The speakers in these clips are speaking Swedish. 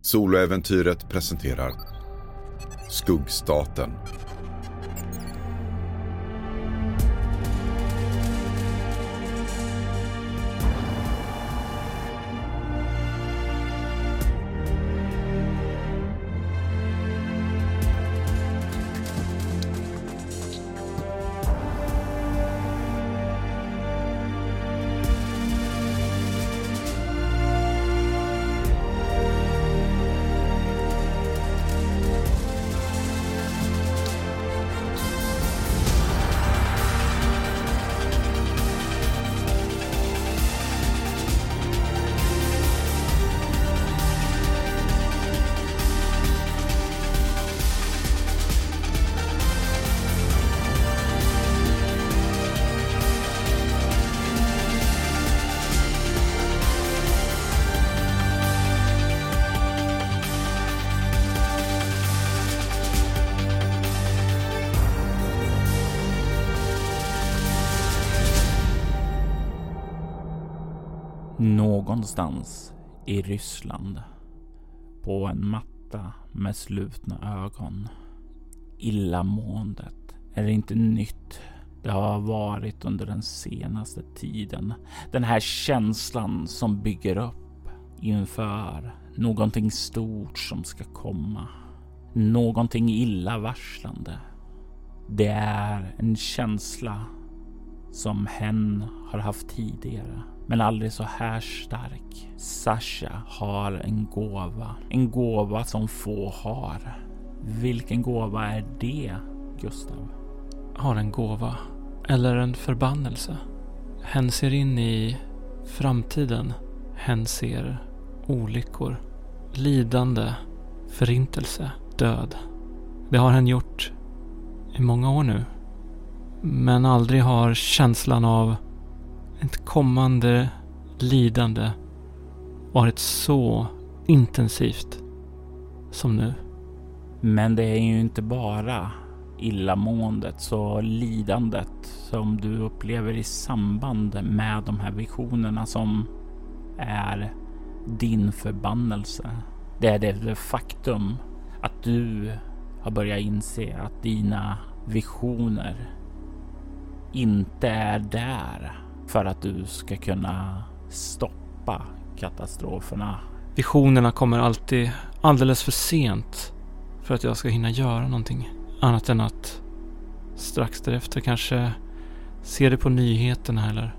Soloäventyret presenterar Skuggstaten. Någonstans i Ryssland på en matta med slutna ögon. Illamåendet är inte nytt. Det har varit under den senaste tiden. Den här känslan som bygger upp inför någonting stort som ska komma. Någonting illavarslande. Det är en känsla som hen har haft tidigare men aldrig så här stark. Sasha har en gåva, en gåva som få har. Vilken gåva är det, Gustav? Har en gåva, eller en förbannelse. Hen ser in i framtiden. Hen ser olyckor, lidande, förintelse, död. Det har hen gjort i många år nu. Men aldrig har känslan av ett kommande lidande varit så intensivt som nu. Men det är ju inte bara illamåendet och lidandet som du upplever i samband med de här visionerna som är din förbannelse. Det är det faktum att du har börjat inse att dina visioner inte är där för att du ska kunna stoppa katastroferna. Visionerna kommer alltid alldeles för sent för att jag ska hinna göra någonting annat än att strax därefter kanske se det på nyheterna eller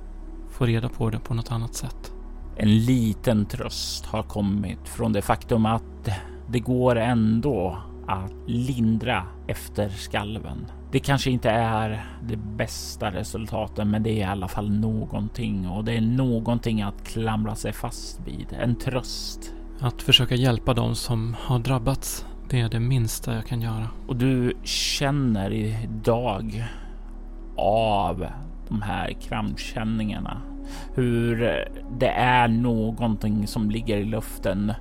få reda på det på något annat sätt. En liten tröst har kommit från det faktum att det går ändå att lindra efter skalven. Det kanske inte är det bästa resultatet, men det är i alla fall någonting och det är någonting att klamra sig fast vid. En tröst. Att försöka hjälpa dem som har drabbats, det är det minsta jag kan göra. Och du känner idag av de här krampkänningarna. Hur det är någonting som ligger i luften.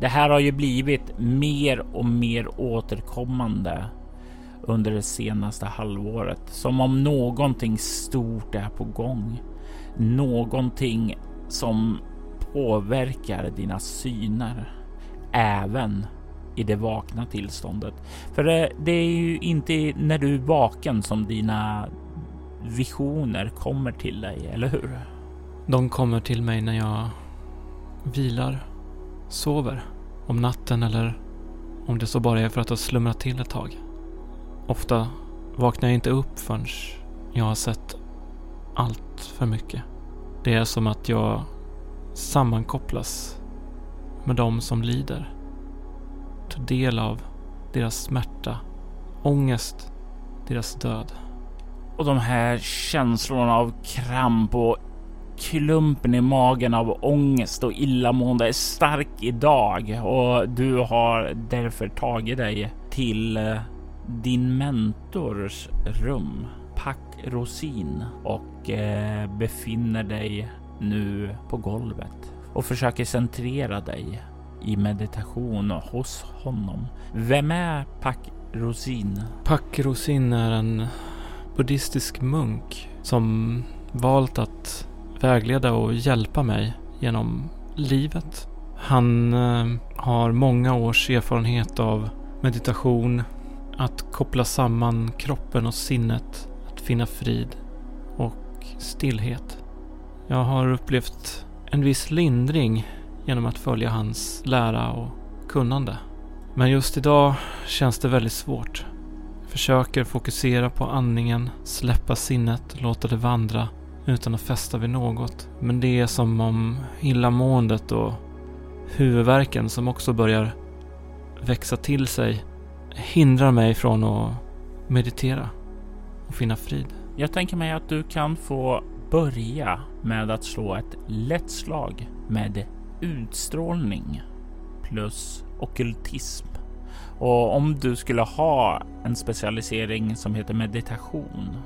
Det här har ju blivit mer och mer återkommande under det senaste halvåret. Som om någonting stort är på gång. Någonting som påverkar dina syner. Även i det vakna tillståndet. För det, det, är ju inte när du är vaken som dina visioner kommer till dig, eller hur? De kommer till mig när jag vilar, sover, om natten eller om det så bara är för att ha slumrat till ett tag. Ofta vaknar jag inte upp förrän jag har sett allt för mycket. Det är som att jag sammankopplas med de som lider. Tar del av deras smärta, ångest, deras död. Och de här känslorna av kramp och klumpen i magen av ångest och illamående är stark idag och du har därför tagit dig till eh, din mentors rum, Pack Rosin, och eh, befinner dig nu på golvet och försöker centrera dig i meditation hos honom. Vem är Pak Rosin? Pak Rosin är en buddhistisk munk som valt att vägleda och hjälpa mig genom livet. Han eh, har många års erfarenhet av meditation, att koppla samman kroppen och sinnet, att finna frid och stillhet. Jag har upplevt en viss lindring genom att följa hans lära och kunnande. Men just idag känns det väldigt svårt. Jag försöker fokusera på andningen, släppa sinnet, låta det vandra utan att fästa vid något. Men det är som om illamåendet och huvudvärken som också börjar växa till sig hindrar mig från att meditera och finna frid. Jag tänker mig att du kan få börja med att slå ett lätt slag med utstrålning plus okultism. Och om du skulle ha en specialisering som heter meditation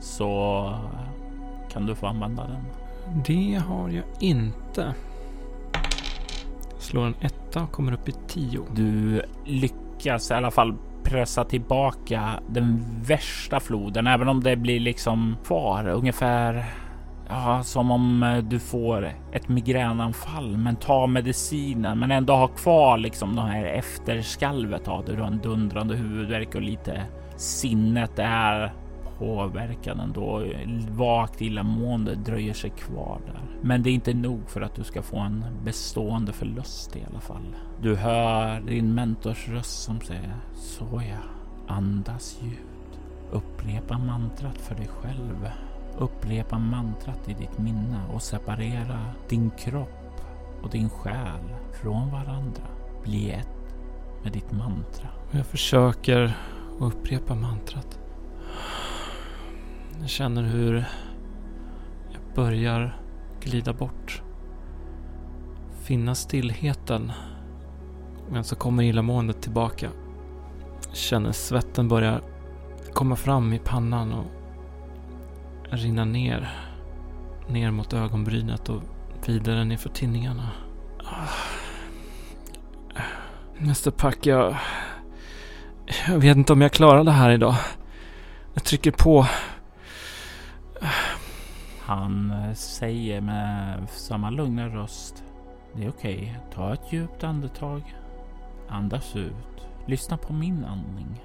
så kan du få använda den. Det har jag inte. Slår en etta och kommer upp i tio. Du lyckas i alla fall pressa tillbaka den värsta floden, även om det blir liksom kvar ungefär Ja, som om eh, du får ett migränanfall, men ta medicinen, men ändå ha kvar liksom det här efterskalvet av det. Du har en dundrande huvudvärk och lite sinnet är påverkan ändå. Vagt illamående dröjer sig kvar där. Men det är inte nog för att du ska få en bestående förlust i alla fall. Du hör din mentors röst som säger Såja, andas djupt. Upprepa mantrat för dig själv. Upprepa mantrat i ditt minne och separera din kropp och din själ från varandra. Bli ett med ditt mantra. Jag försöker upprepa mantrat. Jag känner hur jag börjar glida bort. Finna stillheten. Men så kommer illamåendet tillbaka. Jag känner svetten börja komma fram i pannan och rinna ner. Ner mot ögonbrynet och vidare ner för tinningarna. Nästa pack, jag... Jag vet inte om jag klarar det här idag. Jag trycker på. Han eh, säger med samma lugna röst. Det är okej. Okay. Ta ett djupt andetag. Andas ut. Lyssna på min andning.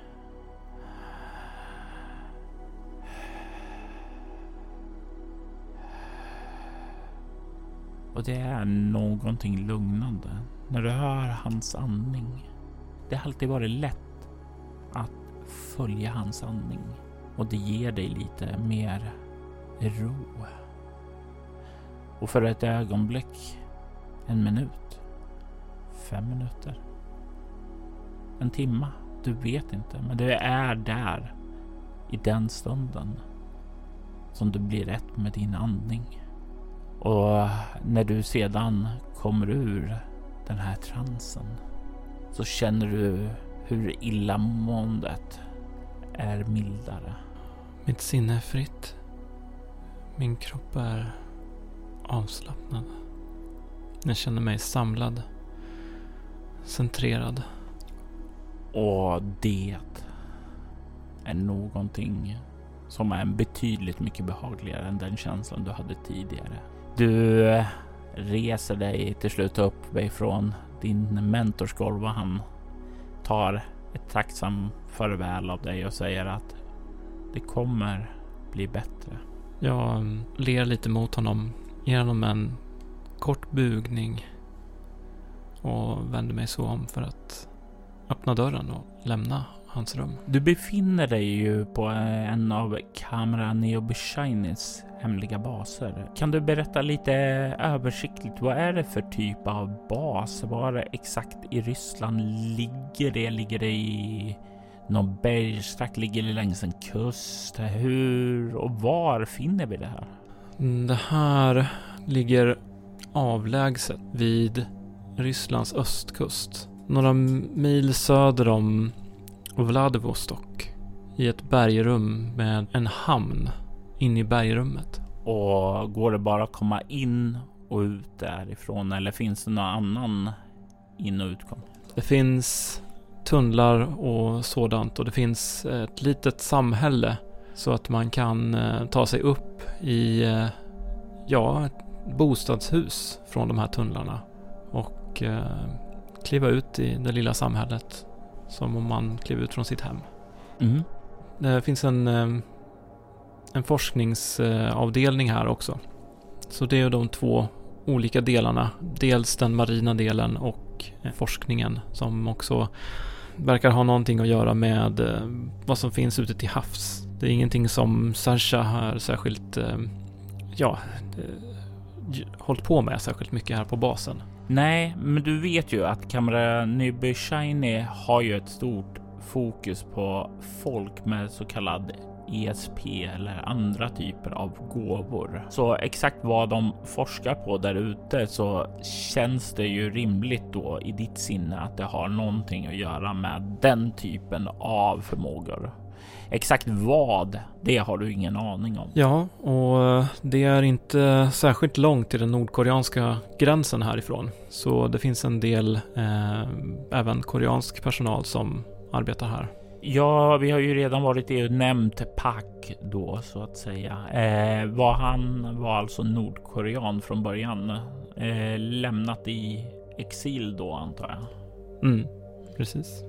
Och det är någonting lugnande när du hör hans andning. Det har alltid varit lätt att följa hans andning och det ger dig lite mer ro. Och för ett ögonblick, en minut, fem minuter, en timma, du vet inte, men du är där i den stunden som du blir ett med din andning. Och när du sedan kommer ur den här transen så känner du hur illamåendet är mildare. Mitt sinne är fritt. Min kropp är avslappnad. Jag känner mig samlad. Centrerad. Och det är någonting som är betydligt mycket behagligare än den känslan du hade tidigare. Du reser dig till slut upp ifrån din mentorsgolv och han tar ett tacksam farväl av dig och säger att det kommer bli bättre. Jag ler lite mot honom genom en kort bugning och vänder mig så om för att öppna dörren och lämna hans rum. Du befinner dig ju på en av Kamera Neobushinis hemliga baser. Kan du berätta lite översiktligt? Vad är det för typ av bas? Var exakt i Ryssland ligger det? Ligger det i någon bergstrakt? Ligger längs en kust? Hur och var finner vi det här? Det här ligger avlägset vid Rysslands östkust. Några mil söder om Vladivostok. I ett bergrum med en hamn in i bergrummet. Och går det bara att komma in och ut därifrån eller finns det någon annan in och utgång? Det finns tunnlar och sådant och det finns ett litet samhälle så att man kan eh, ta sig upp i, eh, ja, ett bostadshus från de här tunnlarna och eh, kliva ut i det lilla samhället som om man klev ut från sitt hem. Mm. Det finns en, en forskningsavdelning här också. Så det är de två olika delarna. Dels den marina delen och forskningen som också verkar ha någonting att göra med eh, vad som finns ute till havs. Det är ingenting som Sasha har särskilt, eh, ja, eh, hållit på med särskilt mycket här på basen. Nej, men du vet ju att Kamera Nyby Shiny har ju ett stort fokus på folk med så kallad ESP eller andra typer av gåvor. Så exakt vad de forskar på där ute så känns det ju rimligt då i ditt sinne att det har någonting att göra med den typen av förmågor. Exakt vad, det har du ingen aning om. Ja, och det är inte särskilt långt till den nordkoreanska gränsen härifrån. Så det finns en del eh, även koreansk personal som arbetar här. Ja, vi har ju redan varit i och nämnt Pak då så att säga. Eh, var han var alltså nordkorean från början. Eh, lämnat i exil då antar jag. Mm, precis.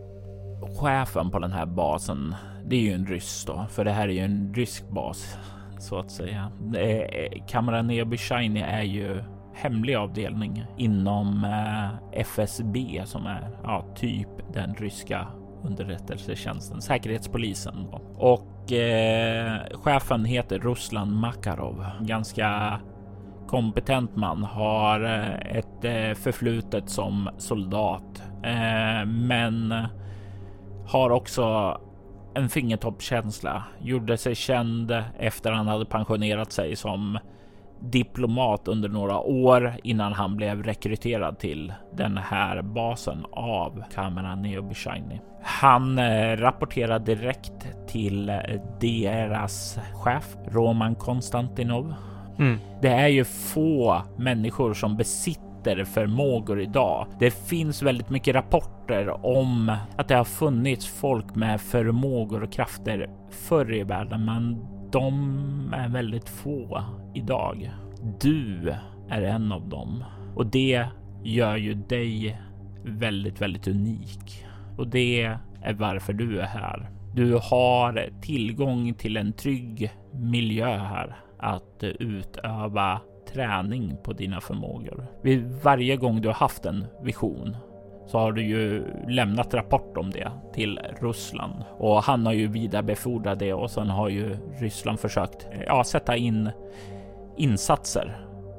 Chefen på den här basen, det är ju en ryss då, för det här är ju en rysk bas så att säga. Eh, Kamera Neoby Shiny är ju hemlig avdelning inom eh, FSB som är ja, typ den ryska underrättelsetjänsten, säkerhetspolisen. Då. Och eh, chefen heter Ruslan Makarov. Ganska kompetent man, har eh, ett eh, förflutet som soldat, eh, men har också en fingertoppskänsla. Gjorde sig känd efter han hade pensionerat sig som diplomat under några år innan han blev rekryterad till den här basen av Kamera Neobishiny. Han eh, rapporterar direkt till eh, deras chef Roman Konstantinov. Mm. Det är ju få människor som besitter förmågor idag. Det finns väldigt mycket rapporter om att det har funnits folk med förmågor och krafter förr i världen, men de är väldigt få idag. Du är en av dem och det gör ju dig väldigt, väldigt unik och det är varför du är här. Du har tillgång till en trygg miljö här att utöva träning på dina förmågor. Vid varje gång du har haft en vision så har du ju lämnat rapport om det till Ryssland och han har ju vidarebefordrat det och sen har ju Ryssland försökt ja, sätta in insatser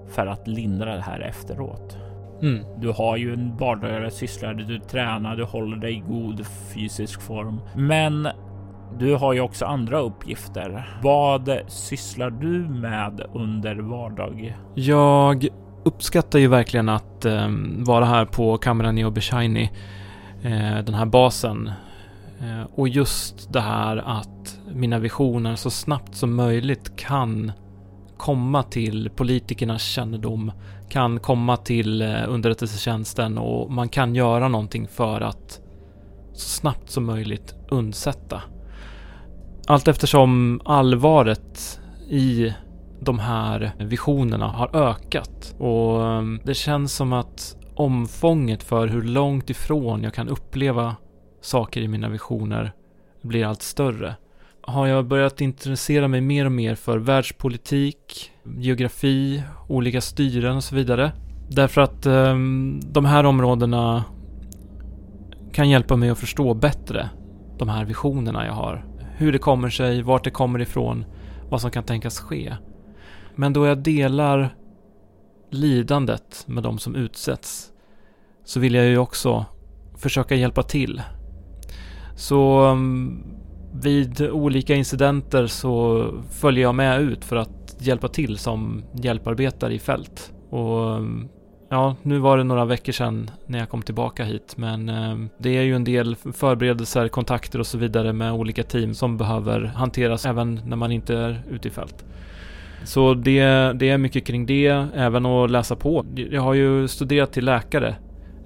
för att lindra det här efteråt. Mm. Du har ju en vardagligare syssla, du tränar, du håller dig i god fysisk form. Men du har ju också andra uppgifter. Vad sysslar du med under vardag? Jag uppskattar ju verkligen att eh, vara här på kameran i Obeshiny, eh, den här basen. Eh, och just det här att mina visioner så snabbt som möjligt kan komma till politikernas kännedom, kan komma till eh, underrättelsetjänsten och man kan göra någonting för att så snabbt som möjligt undsätta. Allt eftersom allvaret i de här visionerna har ökat och ehm, det känns som att omfånget för hur långt ifrån jag kan uppleva saker i mina visioner blir allt större. Har jag börjat intressera mig mer och mer för världspolitik, geografi, olika styren och så vidare. Därför att eh, de här områdena kan hjälpa mig att förstå bättre de här visionerna jag har. Hur det kommer sig, vart det kommer ifrån, vad som kan tänkas ske. Men då jag delar lidandet med de som utsätts så vill jag ju också försöka hjälpa till. Så mm, vid olika incidenter så följer jag med ut för att hjälpa till som hjälparbetare i fält. Och mm, ja, nu var det några veckor sedan när jag kom tillbaka hit, men mm, det är ju en del förberedelser, kontakter och så vidare med olika team som behöver hanteras även när man inte är ute i fält. Så det, det är mycket kring det, även att läsa på. Jag har ju studerat till läkare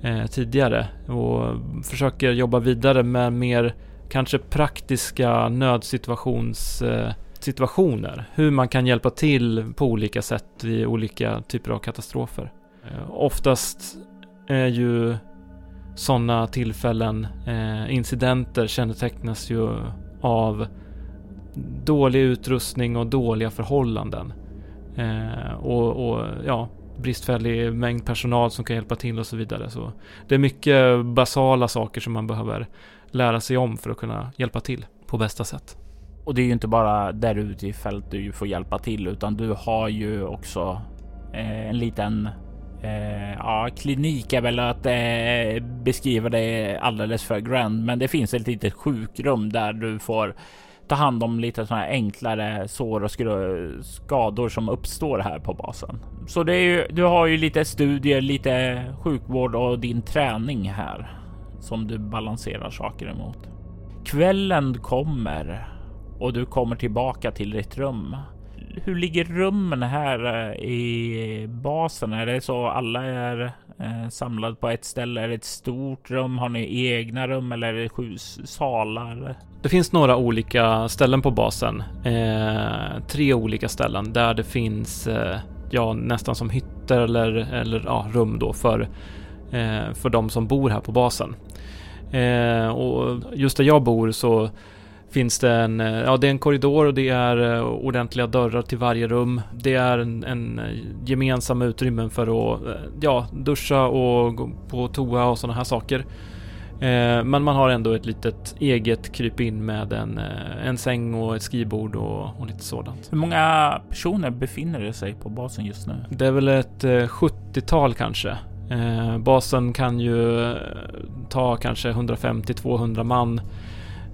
eh, tidigare och försöker jobba vidare med mer kanske praktiska nödsituationssituationer. Eh, hur man kan hjälpa till på olika sätt vid olika typer av katastrofer. Eh, oftast är ju sådana tillfällen, eh, incidenter kännetecknas ju av dålig utrustning och dåliga förhållanden. Eh, och, och, ja, bristfällig mängd personal som kan hjälpa till och så vidare. Så det är mycket basala saker som man behöver lära sig om för att kunna hjälpa till på bästa sätt. Och det är ju inte bara där ute i fält du får hjälpa till, utan du har ju också eh, en liten eh, ja, klinik är väl att eh, beskriva det alldeles för grand, men det finns ett litet sjukrum där du får ta hand om lite sådana här enklare sår och skador som uppstår här på basen. Så det är ju, du har ju lite studier, lite sjukvård och din träning här som du balanserar saker emot. Kvällen kommer och du kommer tillbaka till ditt rum. Hur ligger rummen här eh, i basen? Är det så alla är eh, samlad på ett ställe? Är det ett stort rum? Har ni egna rum eller är det sju salar? Det finns några olika ställen på basen. Eh, tre olika ställen där det finns eh, ja, nästan som hytter eller, eller ja, rum då för, eh, för de som bor här på basen. Eh, och just där jag bor så finns det en, eh, ja, det är en korridor och det är eh, ordentliga dörrar till varje rum. Det är en, en gemensamma utrymmen för att ja, duscha och gå på toa och sådana här saker. Eh, men man har ändå ett litet eget kryp in med en, eh, en säng och ett skrivbord och, och lite sådant. Hur många personer befinner sig på basen just nu? Det är väl ett 70-tal eh, kanske. basen kan ju ta kanske 150-200 man.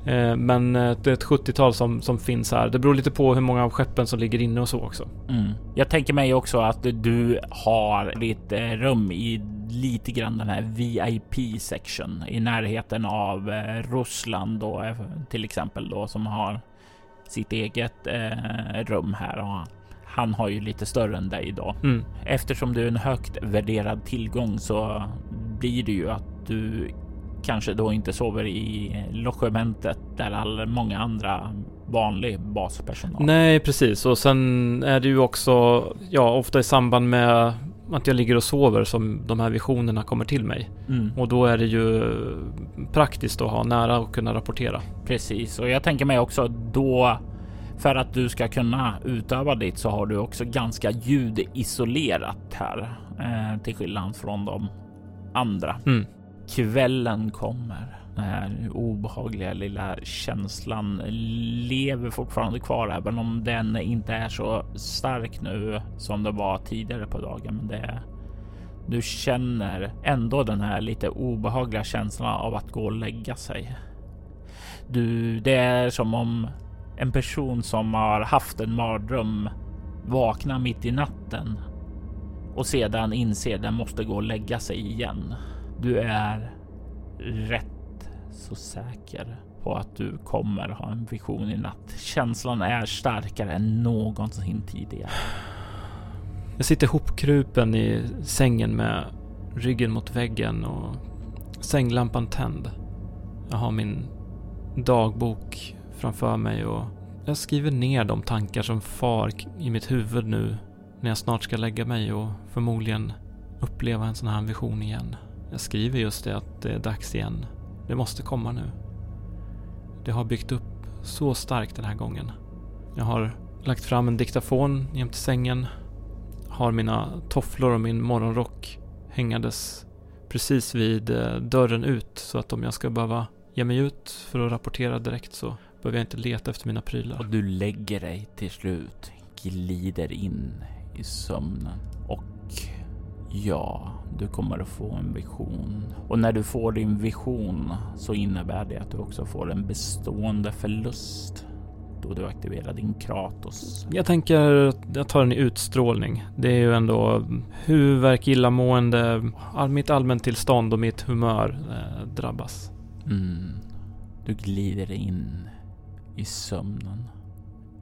Eh, men eh, det är ett 70-tal som, som finns här. Det beror lite på hur många av skeppen som ligger inne och så också. Mm. Jag tänker mig också att du har ditt eh, rum i lite grann den här VIP section i närheten av Ryssland då till exempel då som har sitt eget eh, rum här. Och han har ju lite större än dig då. Mm. Eftersom du är en högt värderad tillgång så blir det ju att du kanske då inte sover i logementet där all, många andra vanlig baspersonal. Nej, precis. Och sen är det ju också, ja, ofta i samband med att jag ligger och sover som de här visionerna kommer till mig. Mm. Och då är det ju praktiskt att ha nära och kunna rapportera. Precis, och jag tänker mig också då för att du ska kunna utöva ditt så har du också ganska ljudisolerat här eh, till skillnad från de andra. Mm. Kvällen kommer. Den här obehagliga lilla känslan lever fortfarande kvar, även om den inte är så stark nu som det var tidigare på dagen. Men det du känner ändå den här lite obehagliga känslan av att gå och lägga sig. Du, det är som om en person som har haft en mardröm vaknar mitt i natten och sedan inser den måste gå och lägga sig igen. Du är rätt så säker på att du kommer ha en vision i natt. Känslan är starkare än någonsin tidigare. Jag sitter hopkrupen i sängen med ryggen mot väggen och sänglampan tänd. Jag har min dagbok framför mig och jag skriver ner de tankar som far i mitt huvud nu när jag snart ska lägga mig och förmodligen uppleva en sån här vision igen. Jag skriver just det att det är dags igen. Det måste komma nu. Det har byggt upp så starkt den här gången. Jag har lagt fram en diktafon jämte sängen. Har mina tofflor och min morgonrock hängandes precis vid eh, dörren ut så att om jag ska behöva ge mig ut för att rapportera direkt så behöver jag inte leta efter mina prylar. Och du lägger dig till slut, glider in i sömnen och Ja, du kommer att få en vision. Och när du får din vision så innebär det att du också får en bestående förlust då du aktiverar din Kratos. Jag tänker att jag tar den i utstrålning. Det är ju ändå huvudvärk, illamående, mitt allmäntillstånd och mitt humör eh, drabbas. Mm. Du glider in i sömnen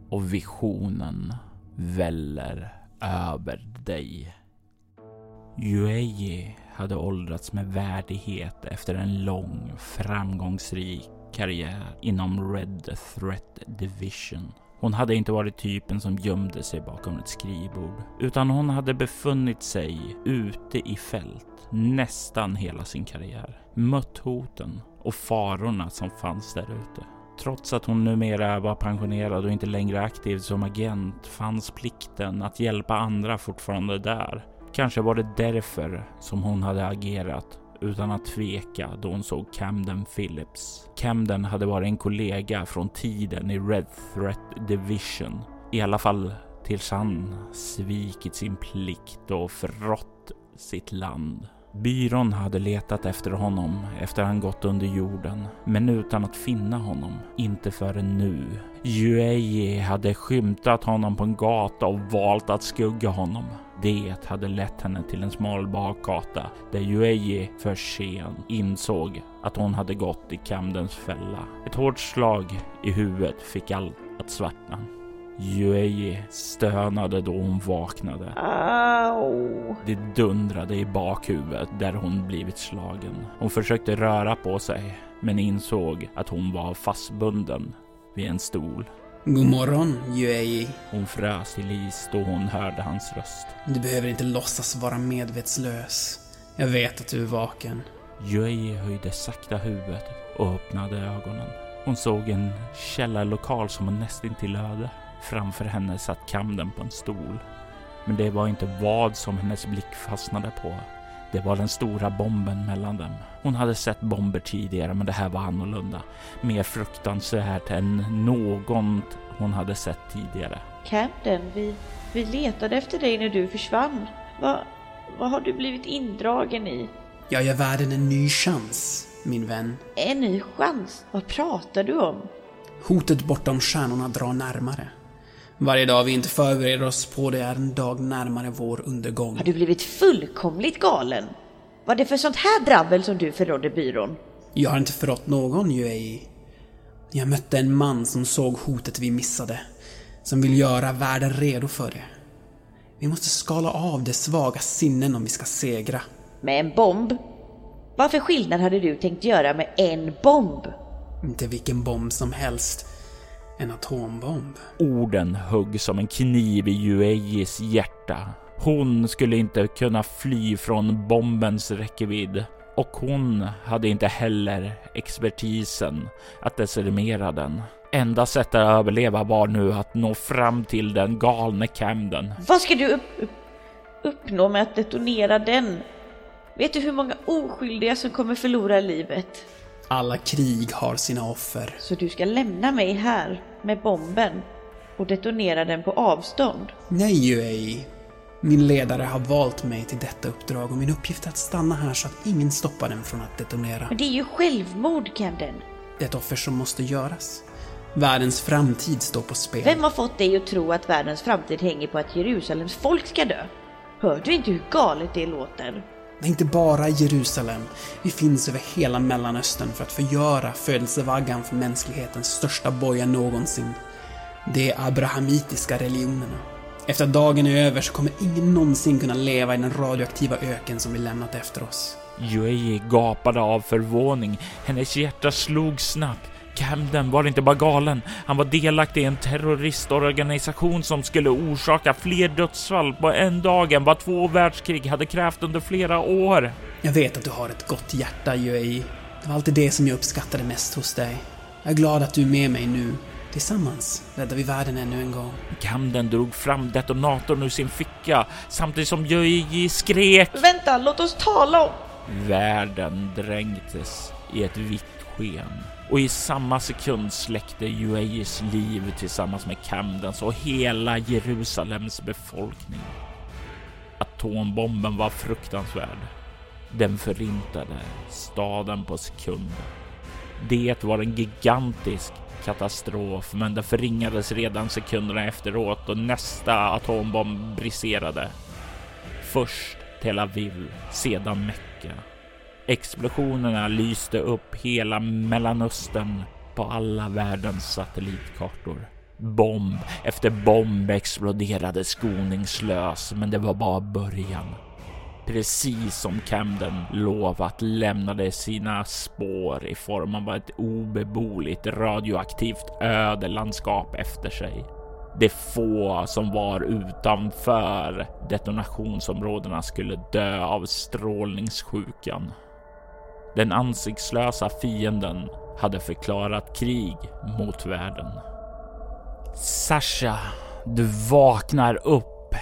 och visionen väller över dig. Yueji hade åldrats med värdighet efter en lång framgångsrik karriär inom Red Threat Division. Hon hade inte varit typen som gömde sig bakom ett skrivbord, utan hon hade befunnit sig ute i fält nästan hela sin karriär. Mött hoten och farorna som fanns där ute. Trots att hon numera var pensionerad och inte längre aktiv som agent fanns plikten att hjälpa andra fortfarande där. Kanske var det därför som hon hade agerat utan att tveka då hon såg Camden Phillips. Camden hade varit en kollega från tiden i Red Threat Division. I alla fall tills han svikit sin plikt och förrått sitt land. Byrån hade letat efter honom efter han gått under jorden, men utan att finna honom. Inte förrän nu. Yueyi hade skymtat honom på en gata och valt att skugga honom. Det hade lett henne till en smal bakgata där Yueyi för sen insåg att hon hade gått i Camdens fälla. Ett hårt slag i huvudet fick allt att svartna. Yueyi stönade då hon vaknade. Au! Det dundrade i bakhuvudet där hon blivit slagen. Hon försökte röra på sig, men insåg att hon var fastbunden vid en stol. God morgon, Yuei. Hon frös till is då hon hörde hans röst. Du behöver inte låtsas vara medvetslös. Jag vet att du är vaken. Yuei höjde sakta huvudet och öppnade ögonen. Hon såg en källarlokal som var nästintill öde. Framför henne satt Camden på en stol. Men det var inte vad som hennes blick fastnade på. Det var den stora bomben mellan dem. Hon hade sett bomber tidigare, men det här var annorlunda. Mer fruktansvärt än något hon hade sett tidigare. Camden, vi, vi letade efter dig när du försvann. Vad, vad har du blivit indragen i? Jag ger världen en ny chans, min vän. En ny chans? Vad pratar du om? Hotet bortom stjärnorna drar närmare. Varje dag vi inte förbereder oss på det är en dag närmare vår undergång. Har du blivit fullkomligt galen? Vad är det för sånt här drabbel som du förrådde byrån? Jag har inte förrått någon, Yuei. Jag mötte en man som såg hotet vi missade. Som vill göra världen redo för det. Vi måste skala av de svaga sinnen om vi ska segra. Med en bomb? Vad för skillnad hade du tänkt göra med en bomb? Inte vilken bomb som helst. En atombomb. Orden högg som en kniv i Yueis hjärta. Hon skulle inte kunna fly från bombens räckvidd och hon hade inte heller expertisen att desarmera den. Enda sättet att överleva var nu att nå fram till den galne Camden. Vad ska du upp, upp, uppnå med att detonera den? Vet du hur många oskyldiga som kommer förlora livet? Alla krig har sina offer. Så du ska lämna mig här med bomben och detonera den på avstånd? Nej, Yuei. Min ledare har valt mig till detta uppdrag och min uppgift är att stanna här så att ingen stoppar den från att detonera. Men det är ju självmord, Camden. Det är ett offer som måste göras. Världens framtid står på spel. Vem har fått dig att tro att världens framtid hänger på att Jerusalems folk ska dö? Hör du inte hur galet det låter? Det är inte bara i Jerusalem. Vi finns över hela Mellanöstern för att förgöra födelsevaggan för mänsklighetens största boja någonsin. De abrahamitiska religionerna. Efter att dagen är över så kommer ingen någonsin kunna leva i den radioaktiva öken som vi lämnat efter oss. Yuei gapade av förvåning. Hennes hjärta slog snabbt. Camden var inte bara galen, han var delaktig i en terroristorganisation som skulle orsaka fler dödsfall på en dag än vad två världskrig hade krävt under flera år. Jag vet att du har ett gott hjärta, Yuei. Det var alltid det som jag uppskattade mest hos dig. Jag är glad att du är med mig nu. Tillsammans räddar vi världen ännu en gång. Camden drog fram detonatorn ur sin ficka samtidigt som Yuei skrek. Vänta, låt oss tala om... Världen dränktes i ett vitt sken och i samma sekund släckte Yueis liv tillsammans med Camdens och hela Jerusalems befolkning. Atombomben var fruktansvärd. Den förintade staden på sekunder. Det var en gigantisk katastrof, men den förringades redan sekunderna efteråt och nästa atombomb briserade. Först Tel Aviv, sedan Mecka. Explosionerna lyste upp hela Mellanöstern på alla världens satellitkartor. Bomb efter bomb exploderade skoningslös, men det var bara början. precis som Camden lovat lämnade sina spår i form av ett obeboeligt radioaktivt ödelandskap efter sig. De få som var utanför detonationsområdena skulle dö av strålningssjukan. Den ansiktslösa fienden hade förklarat krig mot världen. Sasha, du vaknar upp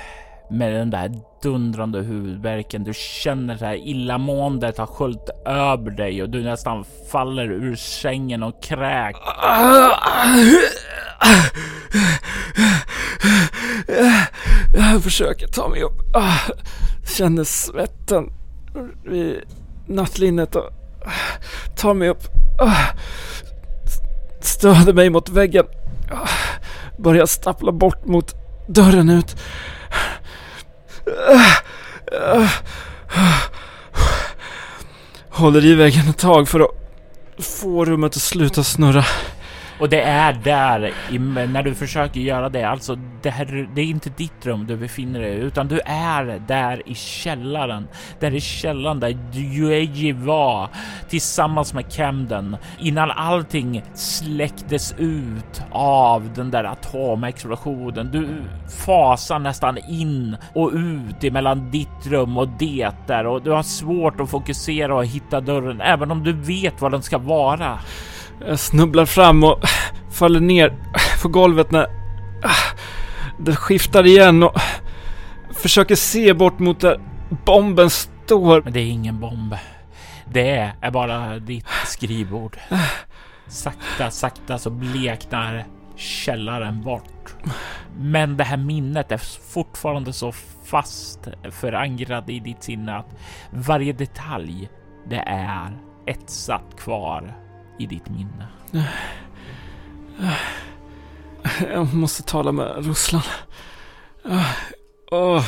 med den där dundrande huvudvärken. Du känner det här illamåendet har sköljt över dig och du nästan faller ur sängen och kräks. Jag försöker ta mig upp. Känner svetten vid nattlinnet och tar mig upp. Ah. Stöder mig mot väggen. Ah. Börjar stappla bort mot dörren ut. Ah. Håller i väggen ett tag för att få rummet att sluta snurra. Och det är där när du försöker göra det. Alltså, det, här, det är inte ditt rum du befinner dig i utan du är där i källaren. Där i källaren där Yueji var tillsammans med Camden innan allting släcktes ut av den där atomexplosionen. Du fasar nästan in och ut emellan ditt rum och det där och du har svårt att fokusera och hitta dörren även om du vet var den ska vara. Jag snubblar fram och faller ner på golvet när det skiftar igen och försöker se bort mot där bomben står. Men det är ingen bomb. Det är bara ditt skrivbord. Sakta, sakta så bleknar källaren bort. Men det här minnet är fortfarande så fast förankrad i ditt sinne att varje detalj det är etsat kvar i ditt minne? Jag måste tala med Ruslan. Jag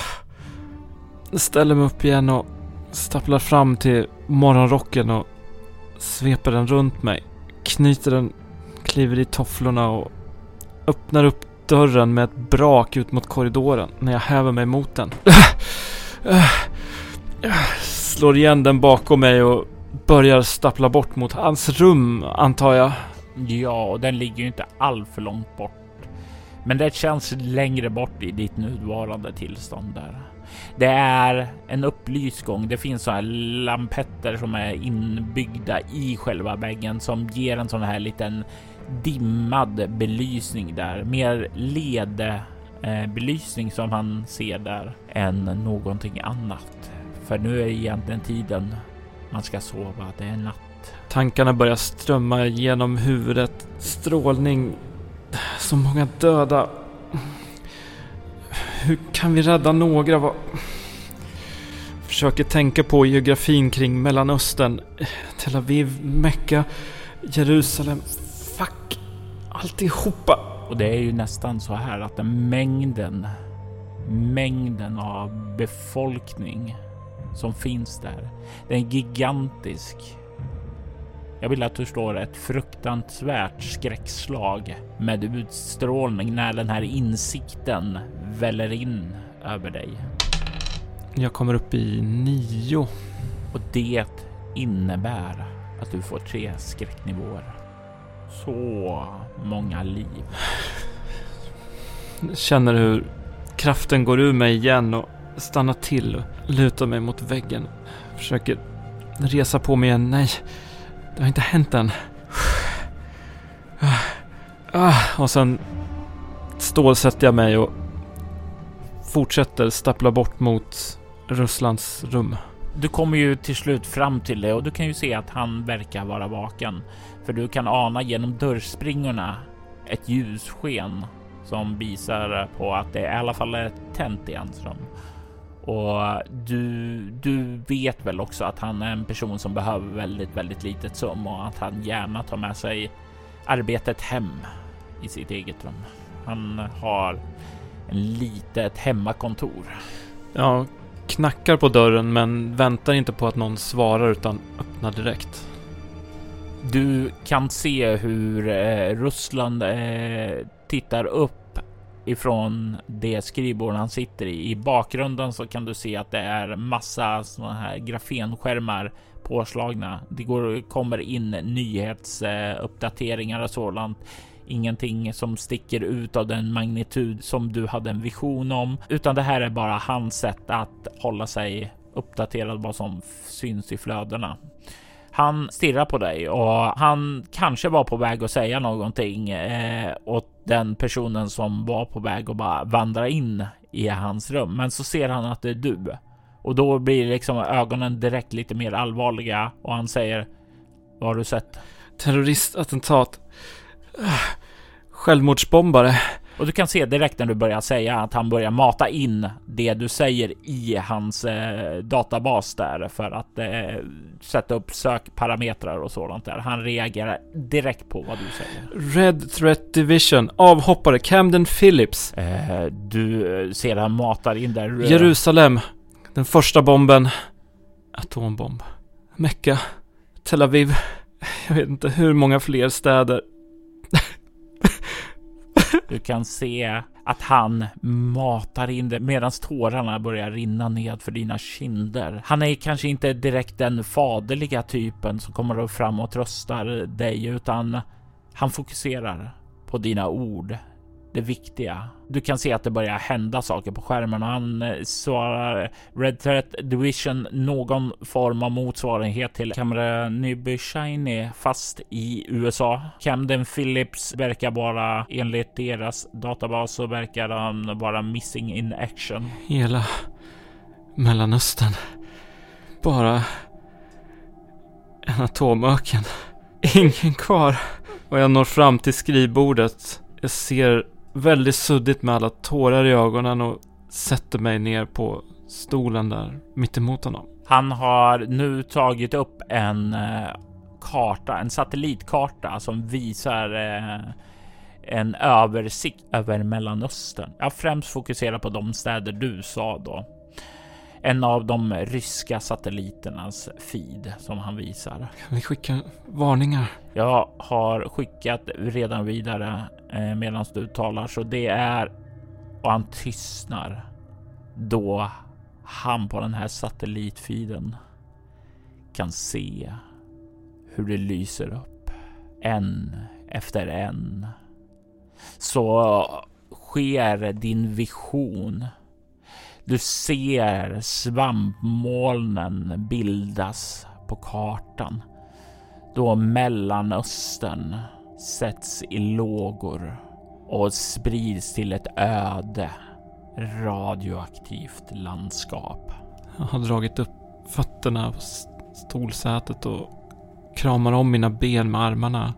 ställer mig upp igen och stapplar fram till morgonrocken och sveper den runt mig. Knyter den, kliver i tofflorna och öppnar upp dörren med ett brak ut mot korridoren när jag häver mig mot den. Slår igen den bakom mig och börjar stappla bort mot hans rum, antar jag. Ja, och den ligger ju inte all för långt bort. Men det känns längre bort i ditt nuvarande tillstånd där. Det är en upplyst gång. Det finns så här lampetter som är inbyggda i själva väggen som ger en sån här liten dimmad belysning där. Mer led eh, belysning som han ser där än någonting annat. För nu är egentligen tiden man ska sova, det är natt. Tankarna börjar strömma genom huvudet. Strålning. Så många döda. Hur kan vi rädda några? Vad... Försöker tänka på geografin kring Mellanöstern. Tel Aviv, Mecka, Jerusalem. Fuck. Alltihopa. Och det är ju nästan så här att den mängden, mängden av befolkning som finns där. Den är gigantisk. Jag vill att du slår ett fruktansvärt skräckslag med utstrålning när den här insikten väller in över dig. Jag kommer upp i nio. Och det innebär att du får tre skräcknivåer. Så många liv. Jag känner hur kraften går ur mig igen och stannar till och lutar mig mot väggen. Försöker resa på mig igen. Nej, det har inte hänt än. Ah, och sen stålsätter jag mig och fortsätter stappla bort mot Russlands rum. Du kommer ju till slut fram till det och du kan ju se att han verkar vara vaken. För du kan ana genom dörrspringorna ett ljussken som visar på att det i alla fall är tänt i hans rum. Och du, du vet väl också att han är en person som behöver väldigt, väldigt litet sum och att han gärna tar med sig arbetet hem i sitt eget rum. Han har en litet hemmakontor. Jag knackar på dörren men väntar inte på att någon svarar utan öppnar direkt. Du kan se hur eh, Russland eh, tittar upp ifrån det skrivbord han sitter i. I bakgrunden så kan du se att det är massa sådana här grafenskärmar påslagna. Det går, kommer in nyhetsuppdateringar och sådant. Ingenting som sticker ut av den magnitud som du hade en vision om, utan det här är bara hans sätt att hålla sig uppdaterad vad som syns i flödena. Han stirrar på dig och han kanske var på väg att säga någonting eh, åt den personen som var på väg att bara vandra in i hans rum. Men så ser han att det är du och då blir liksom ögonen direkt lite mer allvarliga och han säger Vad har du sett? Terroristattentat. Självmordsbombare. Och du kan se direkt när du börjar säga att han börjar mata in det du säger i hans eh, databas där för att eh, sätta upp sökparametrar och sådant där. Han reagerar direkt på vad du säger. Red Threat Division. Avhoppare Camden Phillips. Eh, du ser han matar in där. Jerusalem. Den första bomben. Atombomb. Mecka. Tel Aviv. Jag vet inte hur många fler städer. Du kan se att han matar in det medan tårarna börjar rinna ned för dina kinder. Han är kanske inte direkt den faderliga typen som kommer fram och tröstar dig, utan han fokuserar på dina ord det viktiga. Du kan se att det börjar hända saker på skärmen och han eh, svarar Red Threat Division någon form av motsvarighet till Camera Nyby Shiny fast i USA. Camden Phillips verkar bara enligt deras databas så verkar han vara missing in action. Hela Mellanöstern. Bara en atomöken. Ingen kvar. Och jag når fram till skrivbordet. Jag ser väldigt suddigt med alla tårar i ögonen och sätter mig ner på stolen där mittemot honom. Han har nu tagit upp en eh, karta, en satellitkarta som visar eh, en översikt över Mellanöstern. Jag främst fokuserar på de städer du sa då. En av de ryska satelliternas feed som han visar. Vi skickar varningar. Jag har skickat redan vidare eh, medan du talar, så det är och han tystnar då han på den här satellitfiden kan se hur det lyser upp en efter en. Så sker din vision du ser svampmolnen bildas på kartan då Mellanöstern sätts i lågor och sprids till ett öde radioaktivt landskap. Jag har dragit upp fötterna på stolsätet och kramar om mina ben med armarna.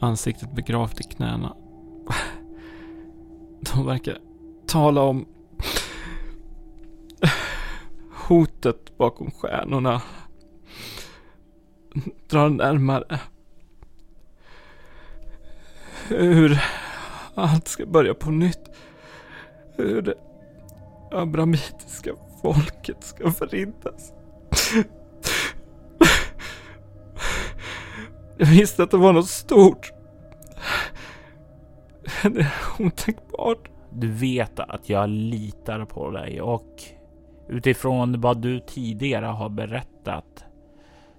Ansiktet begravt i knäna. De verkar tala om hotet bakom stjärnorna drar närmare. Hur allt ska börja på nytt. Hur det abramitiska folket ska förintas. Jag visste att det var något stort. Det är otänkbart. Du vet att jag litar på dig och Utifrån vad du tidigare har berättat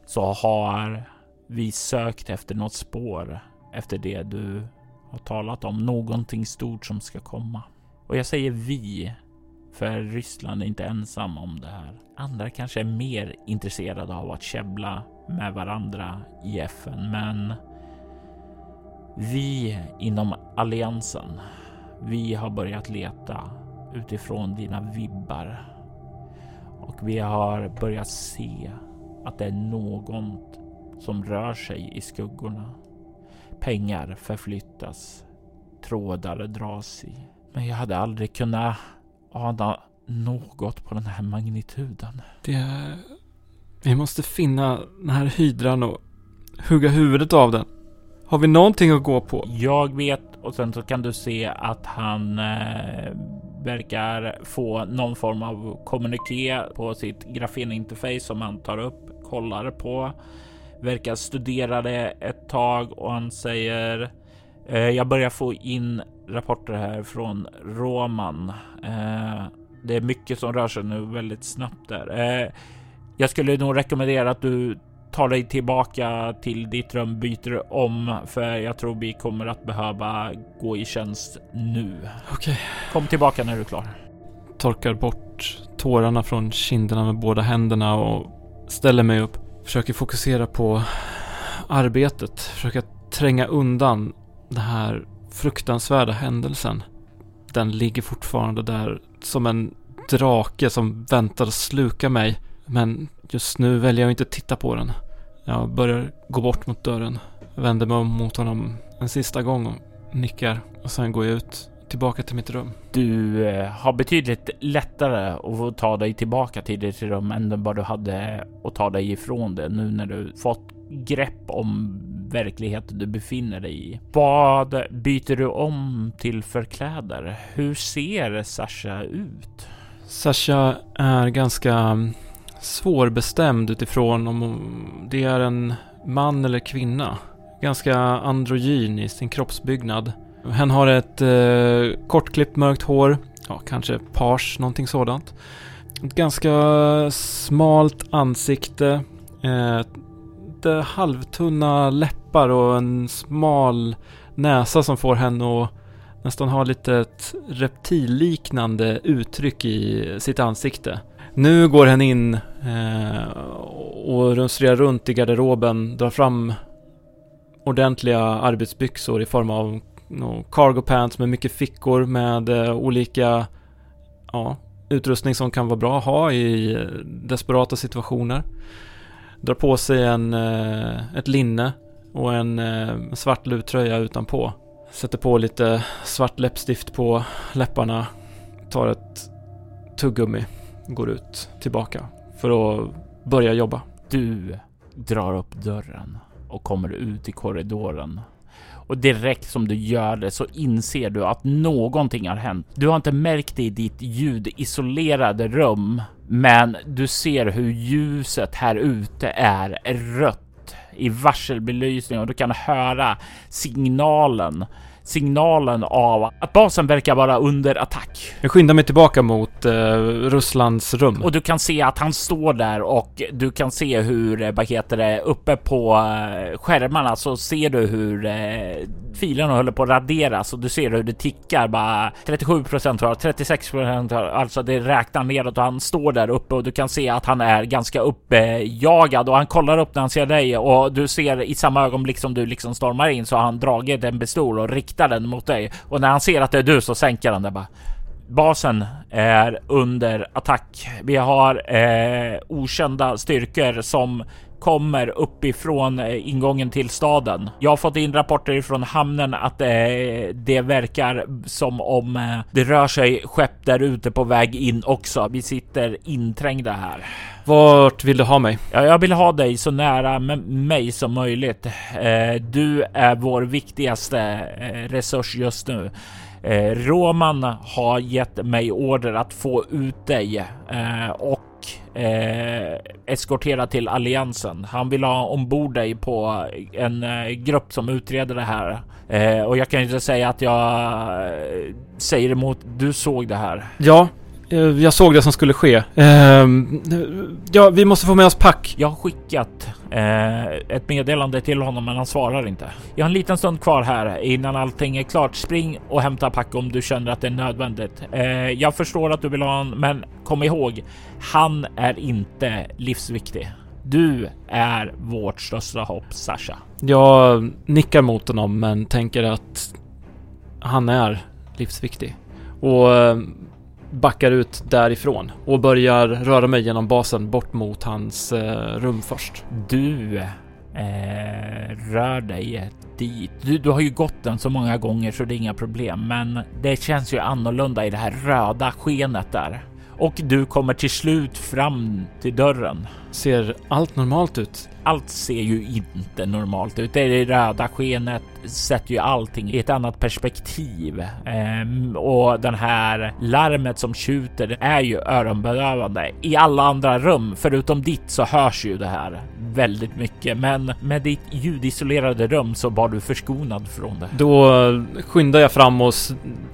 så har vi sökt efter något spår efter det du har talat om. Någonting stort som ska komma. Och jag säger vi, för Ryssland är inte ensam om det här. Andra kanske är mer intresserade av att käbbla med varandra i FN, men vi inom alliansen, vi har börjat leta utifrån dina vibbar och vi har börjat se att det är något som rör sig i skuggorna. Pengar förflyttas, trådar dras i. Men jag hade aldrig kunnat ana något på den här magnituden. Det... Vi måste finna den här hydran och hugga huvudet av den. Har vi någonting att gå på? Jag vet och sen så kan du se att han eh, verkar få någon form av kommuniké på sitt grafeninterface som han tar upp, kollar på, verkar studera det ett tag och han säger eh, jag börjar få in rapporter här från Roman. Eh, det är mycket som rör sig nu väldigt snabbt där. Eh, jag skulle nog rekommendera att du tar dig tillbaka till ditt rum, byter om, för jag tror vi kommer att behöva gå i tjänst nu. Okej. Kom tillbaka när du är klar. Torkar bort tårarna från kinderna med båda händerna och ställer mig upp. Försöker fokusera på arbetet. Försöker tränga undan den här fruktansvärda händelsen. Den ligger fortfarande där som en drake som väntar att sluka mig. Men just nu väljer jag inte att titta på den. Jag börjar gå bort mot dörren. Vänder mig om mot honom en sista gång och nickar. Och sen går jag ut tillbaka till mitt rum. Du eh, har betydligt lättare att ta dig tillbaka till ditt rum än vad du hade att ta dig ifrån det nu när du fått grepp om verkligheten du befinner dig i. Vad byter du om till för kläder? Hur ser Sasha ut? Sasha är ganska svårbestämd utifrån om det är en man eller kvinna. Ganska androgyn i sin kroppsbyggnad. Hen har ett eh, kortklippt mörkt hår, ja kanske page, någonting sådant. Ett ganska smalt ansikte, eh, lite halvtunna läppar och en smal näsa som får henne att nästan ha lite ett reptilliknande uttryck i sitt ansikte. Nu går hen in eh, och rumstrerar runt i garderoben, drar fram ordentliga arbetsbyxor i form av no, cargo pants med mycket fickor med eh, olika ja, utrustning som kan vara bra att ha i eh, desperata situationer. Drar på sig en, eh, ett linne och en eh, svart luttröja utanpå. Sätter på lite svart läppstift på läpparna. Tar ett tuggummi. Går ut tillbaka för att börja jobba. Du drar upp dörren och kommer ut i korridoren. Och direkt som du gör det så inser du att någonting har hänt. Du har inte märkt det i ditt ljudisolerade rum, men du ser hur ljuset här ute är rött i varselbelysning och du kan höra signalen signalen av att basen verkar vara under attack. Jag skyndar mig tillbaka mot eh, Russlands rum. Och du kan se att han står där och du kan se hur, eh, vad heter det, uppe på eh, skärmarna så ser du hur eh, filerna håller på att raderas och du ser hur det tickar bara 37 procent 36 procent alltså det räknar nedåt och han står där uppe och du kan se att han är ganska uppjagad och han kollar upp när han ser dig och du ser i samma ögonblick som du liksom stormar in så har han dragit en pistol och riktar den mot dig och när han ser att det är du så sänker han det bara. Basen är under attack. Vi har eh, okända styrkor som kommer uppifrån eh, ingången till staden. Jag har fått in rapporter från hamnen att eh, det verkar som om eh, det rör sig skepp där ute på väg in också. Vi sitter inträngda här. Vart vill du ha mig? Ja, jag vill ha dig så nära mig som möjligt. Du är vår viktigaste resurs just nu. Roman har gett mig order att få ut dig och eh, eskortera till alliansen. Han vill ha ombord dig på en eh, grupp som utreder det här. Eh, och jag kan ju inte säga att jag eh, säger emot. Du såg det här. Ja, jag såg det som skulle ske. Ehm, ja, vi måste få med oss pack. Jag har skickat eh, ett meddelande till honom, men han svarar inte. Jag har en liten stund kvar här innan allting är klart. Spring och hämta pack om du känner att det är nödvändigt. Eh, jag förstår att du vill ha honom, men kom ihåg, han är inte livsviktig. Du är vårt största hopp, Sasha. Jag nickar mot honom, men tänker att han är livsviktig. Och eh, backar ut därifrån och börjar röra mig genom basen bort mot hans eh, rum först. Du eh, rör dig dit. Du, du har ju gått den så många gånger så det är inga problem, men det känns ju annorlunda i det här röda skenet där. Och du kommer till slut fram till dörren. Ser allt normalt ut? Allt ser ju inte normalt ut. Det röda skenet sätter ju allting i ett annat perspektiv. Ehm, och den här larmet som tjuter är ju öronbedövande. I alla andra rum förutom ditt så hörs ju det här väldigt mycket. Men med ditt ljudisolerade rum så var du förskonad från det. Då skyndar jag fram och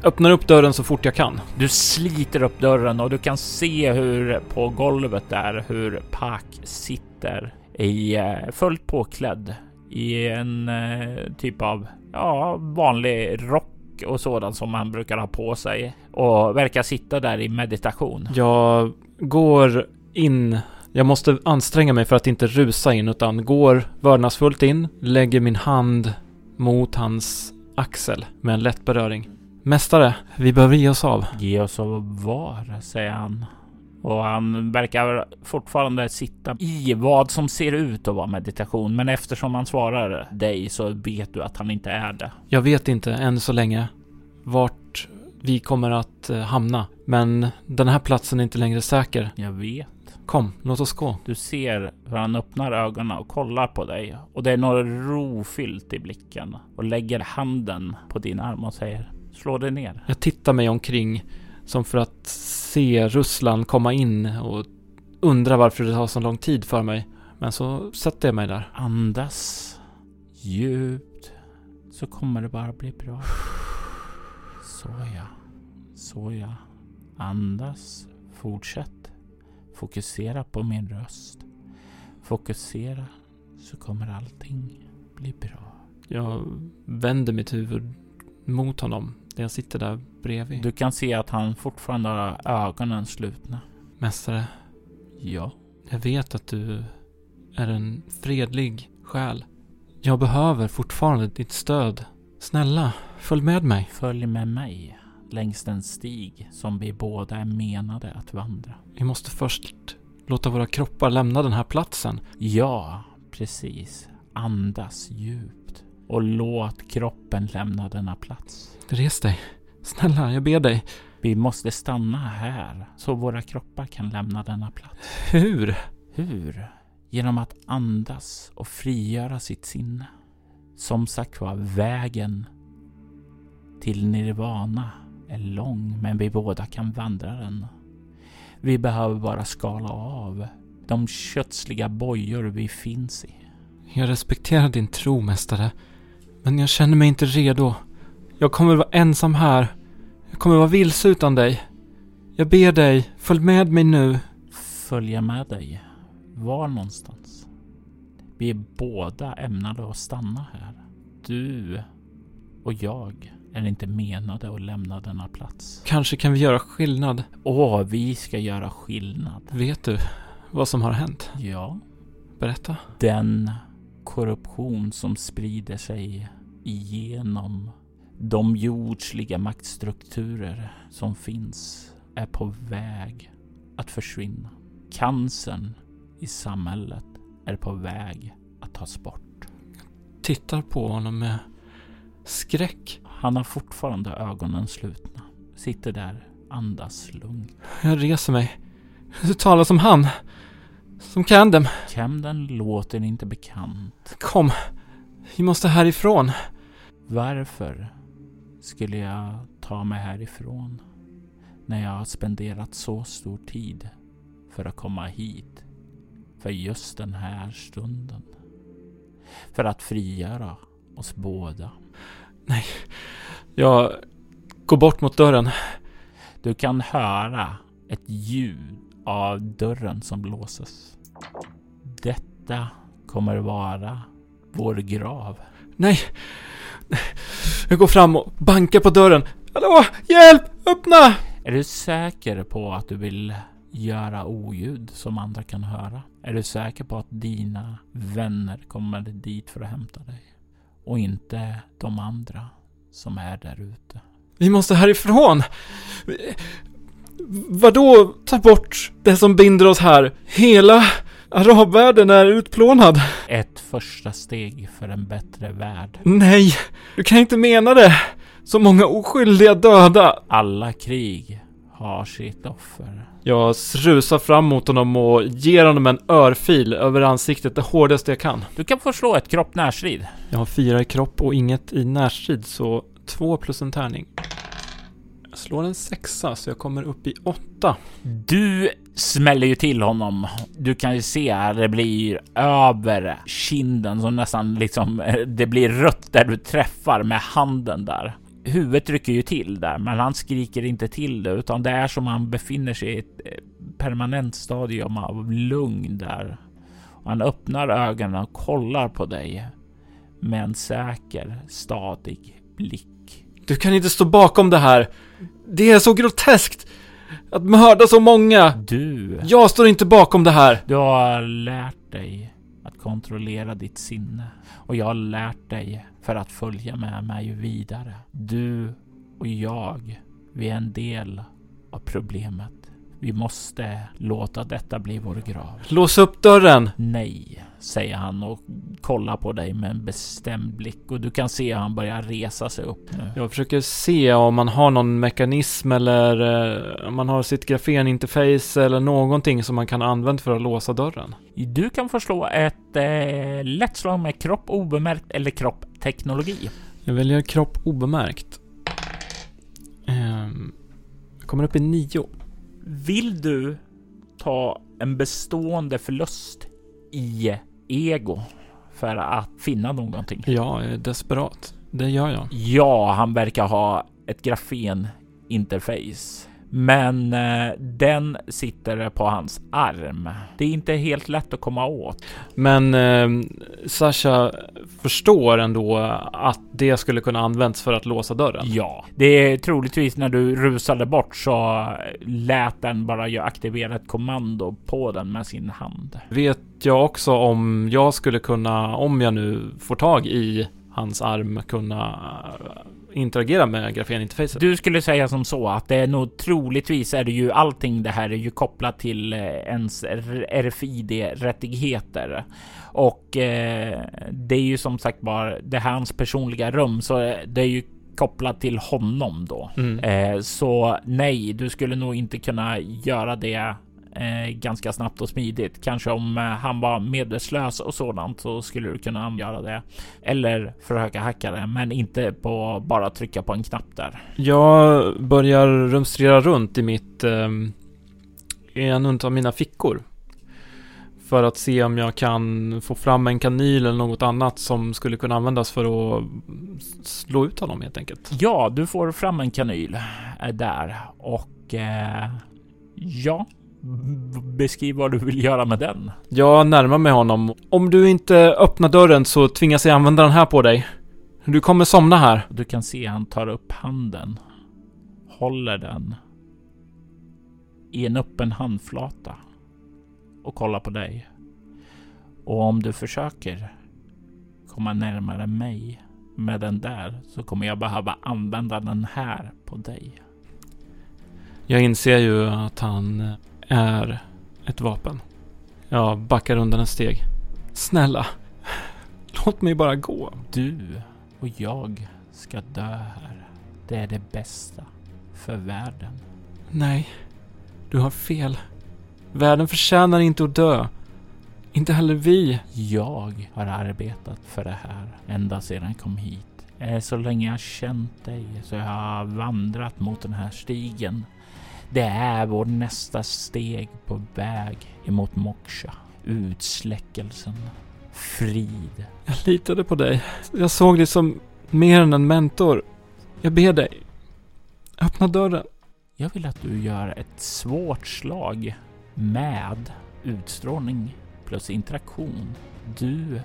öppnar upp dörren så fort jag kan. Du sliter upp dörren och du kan se hur på golvet där hur Pak sitter i eh, fullt påklädd i en eh, typ av ja, vanlig rock och sådant som han brukar ha på sig och verkar sitta där i meditation. Jag går in. Jag måste anstränga mig för att inte rusa in utan går vördnadsfullt in, lägger min hand mot hans axel med en lätt beröring. Mästare, vi behöver ge oss av. Ge oss av var, säger han. Och han verkar fortfarande sitta i vad som ser ut att vara meditation. Men eftersom han svarar dig så vet du att han inte är det. Jag vet inte än så länge vart vi kommer att eh, hamna. Men den här platsen är inte längre säker. Jag vet. Kom, låt oss gå. Du ser hur han öppnar ögonen och kollar på dig. Och det är något rofyllt i blicken. Och lägger handen på din arm och säger Slå dig ner. Jag tittar mig omkring som för att se Russland komma in och undra varför det tar så lång tid för mig. Men så sätter jag mig där. Andas djupt så kommer det bara bli bra. Såja, såja. Andas, fortsätt. Fokusera på min röst. Fokusera så kommer allting bli bra. Jag vänder mitt huvud mot honom jag sitter där bredvid. Du kan se att han fortfarande har ögonen slutna. Mästare. Ja. Jag vet att du är en fredlig själ. Jag behöver fortfarande ditt stöd. Snälla, följ med mig. Följ med mig längs den stig som vi båda är menade att vandra. Vi måste först låta våra kroppar lämna den här platsen. Ja, precis. Andas djupt och låt kroppen lämna denna plats. Res dig. Snälla, jag ber dig. Vi måste stanna här så våra kroppar kan lämna denna plats. Hur? Hur? Genom att andas och frigöra sitt sinne. Som sagt var, vägen till nirvana är lång, men vi båda kan vandra den. Vi behöver bara skala av de kötsliga bojor vi finns i. Jag respekterar din tro, mästare. Men jag känner mig inte redo. Jag kommer vara ensam här. Jag kommer vara vilse utan dig. Jag ber dig, följ med mig nu. Följa med dig? Var någonstans? Vi är båda ämnade att stanna här. Du och jag är inte menade att lämna denna plats. Kanske kan vi göra skillnad. Åh, vi ska göra skillnad. Vet du vad som har hänt? Ja. Berätta. Den korruption som sprider sig igenom de jordsliga maktstrukturer som finns är på väg att försvinna. Cancern i samhället är på väg att tas bort. Tittar på honom med skräck. Han har fortfarande ögonen slutna. Sitter där, andas lugnt. Jag reser mig. Du talar som han. Som Camden. Camden låter inte bekant. Kom. Vi måste härifrån. Varför skulle jag ta mig härifrån när jag har spenderat så stor tid för att komma hit för just den här stunden? För att frigöra oss båda. Nej, jag går bort mot dörren. Du kan höra ett ljud av dörren som låses. Detta kommer vara vår grav. Nej, jag går fram och bankar på dörren. Hallå, hjälp, öppna! Är du säker på att du vill göra oljud som andra kan höra? Är du säker på att dina vänner kommer dit för att hämta dig? Och inte de andra som är där ute? Vi måste härifrån! Vadå ta bort det som binder oss här? Hela arabvärlden är utplånad. Ett första steg för en bättre värld. Nej, du kan inte mena det. Så många oskyldiga döda. Alla krig har sitt offer. Jag rusar fram mot honom och ger honom en örfil över ansiktet, det hårdaste jag kan. Du kan få slå ett kropp närstrid. Jag har fyra i kropp och inget i närstrid, så två plus en tärning. Jag slår en sexa, så jag kommer upp i åtta. Du smäller ju till honom. Du kan ju se att det blir över kinden som nästan liksom, det blir rött där du träffar med handen där. Huvudet rycker ju till där, men han skriker inte till det, utan det är som han befinner sig i ett eh, permanent stadium av lugn där. Han öppnar ögonen och kollar på dig med en säker, stadig blick. Du kan inte stå bakom det här. Det är så groteskt! Att mörda så många! Du Jag står inte bakom det här! Du har lärt dig att kontrollera ditt sinne och jag har lärt dig för att följa med mig vidare. Du och jag, vi är en del av problemet. Vi måste låta detta bli vår grav. Lås upp dörren! Nej, säger han och kollar på dig med en bestämd blick och du kan se hur han börjar resa sig upp nu. Jag försöker se om man har någon mekanism eller eh, om man har sitt grafeninterface eller någonting som man kan använda för att låsa dörren. Du kan få slå ett eh, lätt slag med kropp obemärkt eller kropp teknologi. Jag väljer kropp obemärkt. Ehm, jag kommer upp i nio. Vill du ta en bestående förlust i ego för att finna någonting? Ja, jag är desperat. Det gör jag. Ja, han verkar ha ett grafen interface. Men eh, den sitter på hans arm. Det är inte helt lätt att komma åt. Men eh, Sasha förstår ändå att det skulle kunna användas för att låsa dörren. Ja, det är troligtvis när du rusade bort så lät den bara aktivera ett kommando på den med sin hand. Vet jag också om jag skulle kunna, om jag nu får tag i hans arm, kunna eh, interagera med grafeninterfacet? Du skulle säga som så att det är nog troligtvis är det ju allting det här är ju kopplat till eh, ens RFID-rättigheter. Och eh, det är ju som sagt bara det är hans personliga rum så det är ju kopplat till honom då. Mm. Eh, så nej, du skulle nog inte kunna göra det eh, ganska snabbt och smidigt. Kanske om eh, han var medvetslös och sådant så skulle du kunna göra det. Eller försöka hacka det, men inte på bara trycka på en knapp där. Jag börjar rumstrera runt i mitt, eh, i en av mina fickor. För att se om jag kan få fram en kanyl eller något annat som skulle kunna användas för att slå ut honom helt enkelt. Ja, du får fram en kanyl eh, där och eh, ja, beskriv vad du vill göra med den. Jag närmar mig honom. Om du inte öppnar dörren så tvingas jag använda den här på dig. Du kommer somna här. Du kan se han tar upp handen, håller den i en öppen handflata och kollar på dig. Och om du försöker komma närmare mig med den där så kommer jag behöva använda den här på dig. Jag inser ju att han är ett vapen. Jag backar undan ett steg. Snälla, låt mig bara gå. Du och jag ska dö här. Det är det bästa för världen. Nej, du har fel. Världen förtjänar inte att dö. Inte heller vi. Jag har arbetat för det här ända sedan jag kom hit. Så länge jag känt dig så jag har vandrat mot den här stigen. Det är vår nästa steg på väg emot moksha. Utsläckelsen. Frid. Jag litade på dig. Jag såg dig som mer än en mentor. Jag ber dig. Öppna dörren. Jag vill att du gör ett svårt slag med utstrålning plus interaktion. Du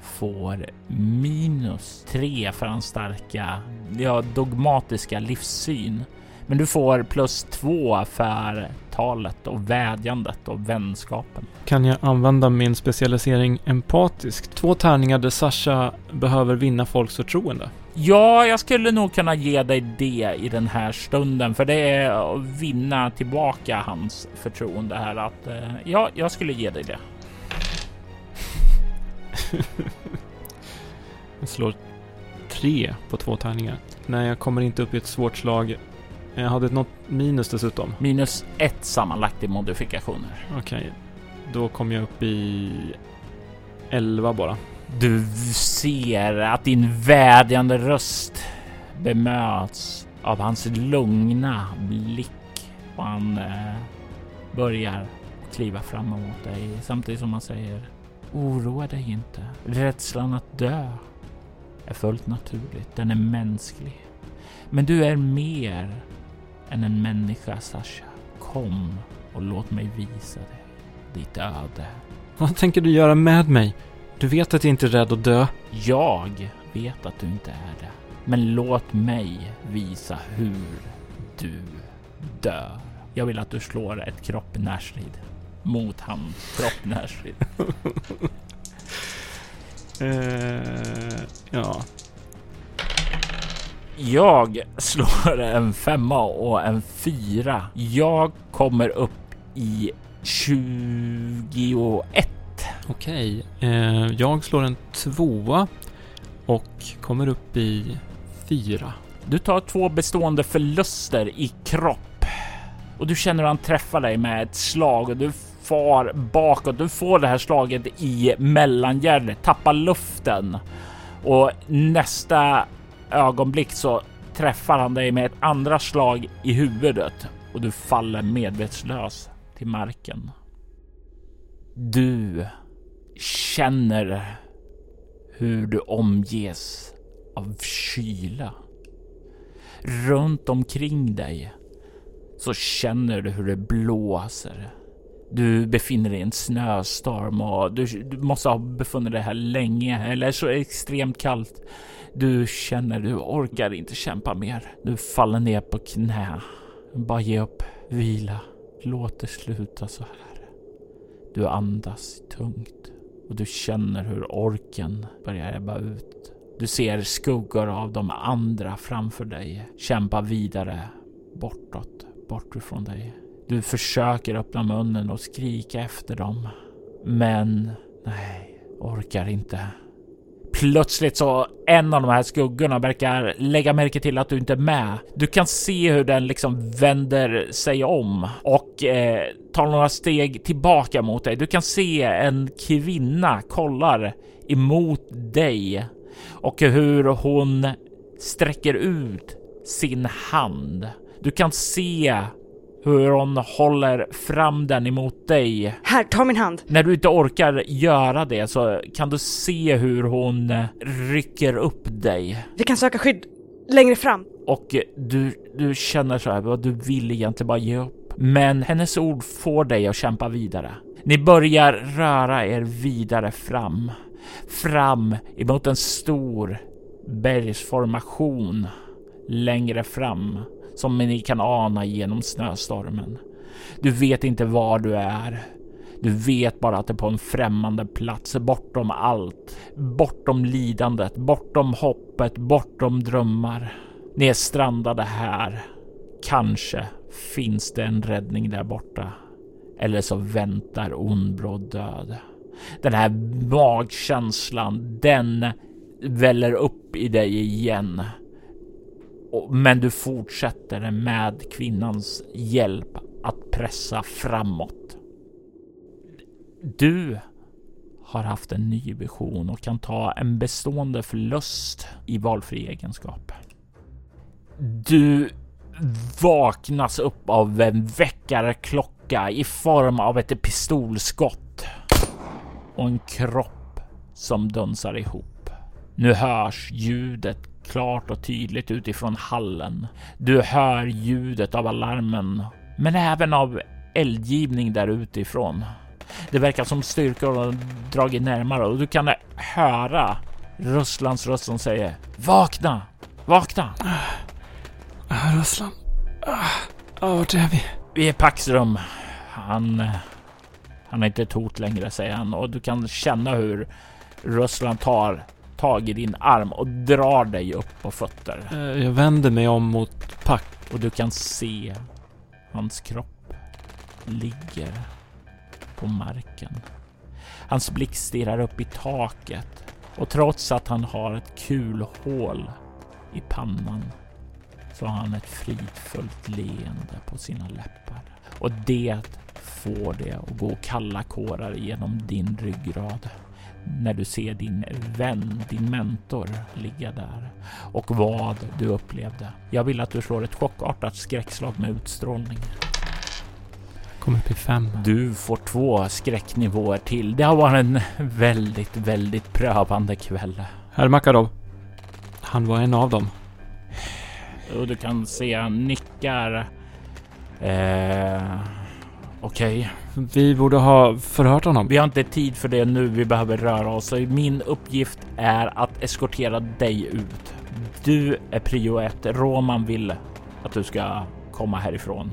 får minus tre för en starka, ja, dogmatiska livssyn. Men du får plus två för talet och vädjandet och vänskapen. Kan jag använda min specialisering empatisk? Två tärningar där Sasha behöver vinna folks förtroende. Ja, jag skulle nog kunna ge dig det i den här stunden, för det är att vinna tillbaka hans förtroende här att eh, ja, jag skulle ge dig det. Jag slår tre på två tärningar. Nej, jag kommer inte upp i ett svårt slag Jag hade något minus dessutom. Minus ett sammanlagt i modifikationer. Okej. Då kom jag upp i 11 bara. Du ser att din vädjande röst bemöts av hans lugna blick och han eh, börjar kliva fram emot dig samtidigt som han säger Oroa dig inte. Rädslan att dö är fullt naturligt. Den är mänsklig. Men du är mer än en människa, Sasha. Kom och låt mig visa dig ditt öde. Vad tänker du göra med mig? Du vet att jag inte är rädd att dö. Jag vet att du inte är det. Men låt mig visa hur du dör. Jag vill att du slår ett kropp närstrid mot hans kropp närstrid. Eh, ja. Jag slår en femma och en fyra. Jag kommer upp i 21. Okej. Eh, jag slår en tvåa och kommer upp i fyra. Du tar två bestående förluster i kropp och du känner hur han träffar dig med ett slag och du far bakåt. Du får det här slaget i mellangärdet, tappar luften och nästa ögonblick så träffar han dig med ett andra slag i huvudet och du faller medvetslös till marken. Du känner hur du omges av kyla. Runt omkring dig så känner du hur det blåser. Du befinner dig i en snöstorm och du, du måste ha befunnit dig här länge eller så extremt kallt. Du känner du orkar inte kämpa mer. Du faller ner på knä. Bara ge upp, vila. Låt det sluta så här. Du andas tungt och du känner hur orken börjar ebba ut. Du ser skuggor av de andra framför dig kämpa vidare bortåt, bort ifrån dig. Du försöker öppna munnen och skrika efter dem. Men nej, orkar inte. Plötsligt så en av de här skuggorna verkar lägga märke till att du inte är med. Du kan se hur den liksom vänder sig om och eh, tar några steg tillbaka mot dig. Du kan se en kvinna kollar emot dig och hur hon sträcker ut sin hand. Du kan se hur hon håller fram den emot dig. Här, ta min hand. När du inte orkar göra det så kan du se hur hon rycker upp dig Vi kan söka skydd längre fram. och du, du känner så här vad du vill egentligen bara ge upp. Men hennes ord får dig att kämpa vidare. Ni börjar röra er vidare fram, fram emot en stor bergsformation längre fram som ni kan ana genom snöstormen. Du vet inte var du är. Du vet bara att det är på en främmande plats bortom allt, bortom lidandet, bortom hoppet, bortom drömmar. Ni är strandade här. Kanske finns det en räddning där borta. Eller så väntar ondbråd död. Den här magkänslan, den väller upp i dig igen. Men du fortsätter med kvinnans hjälp att pressa framåt. Du har haft en ny vision och kan ta en bestående förlust i valfri egenskap. Du vaknas upp av en väckarklocka i form av ett pistolskott och en kropp som dunsar ihop. Nu hörs ljudet klart och tydligt utifrån hallen. Du hör ljudet av alarmen, men även av eldgivning där utifrån. Det verkar som styrkor har dragit närmare och du kan höra Russlands röst som säger Vakna! Vakna! Ah, Russland. Ah, ah, vart är vi? Vi är Paxrum. Han... Han är inte ett hot längre, säger han och du kan känna hur Russland tar tag i din arm och drar dig upp på fötter. Eh, jag vänder mig om mot Pack. Och du kan se hans kropp ligger på marken. Hans blick stirrar upp i taket och trots att han har ett kulhål i pannan så har han ett fridfullt leende på sina läppar. Och det får det att gå kalla kårar genom din ryggrad när du ser din vän, din mentor, ligga där och vad du upplevde. Jag vill att du slår ett chockartat skräckslag med utstrålning. Kommer upp i fem. Du får två skräcknivåer till. Det har varit en väldigt, väldigt prövande kväll. Herr Makarov. Han var en av dem. Och du kan se han nickar. Eh, Okej. Vi borde ha förhört honom. Vi har inte tid för det nu. Vi behöver röra oss. Min uppgift är att eskortera dig ut. Du är prio ett. Roman vill att du ska komma härifrån.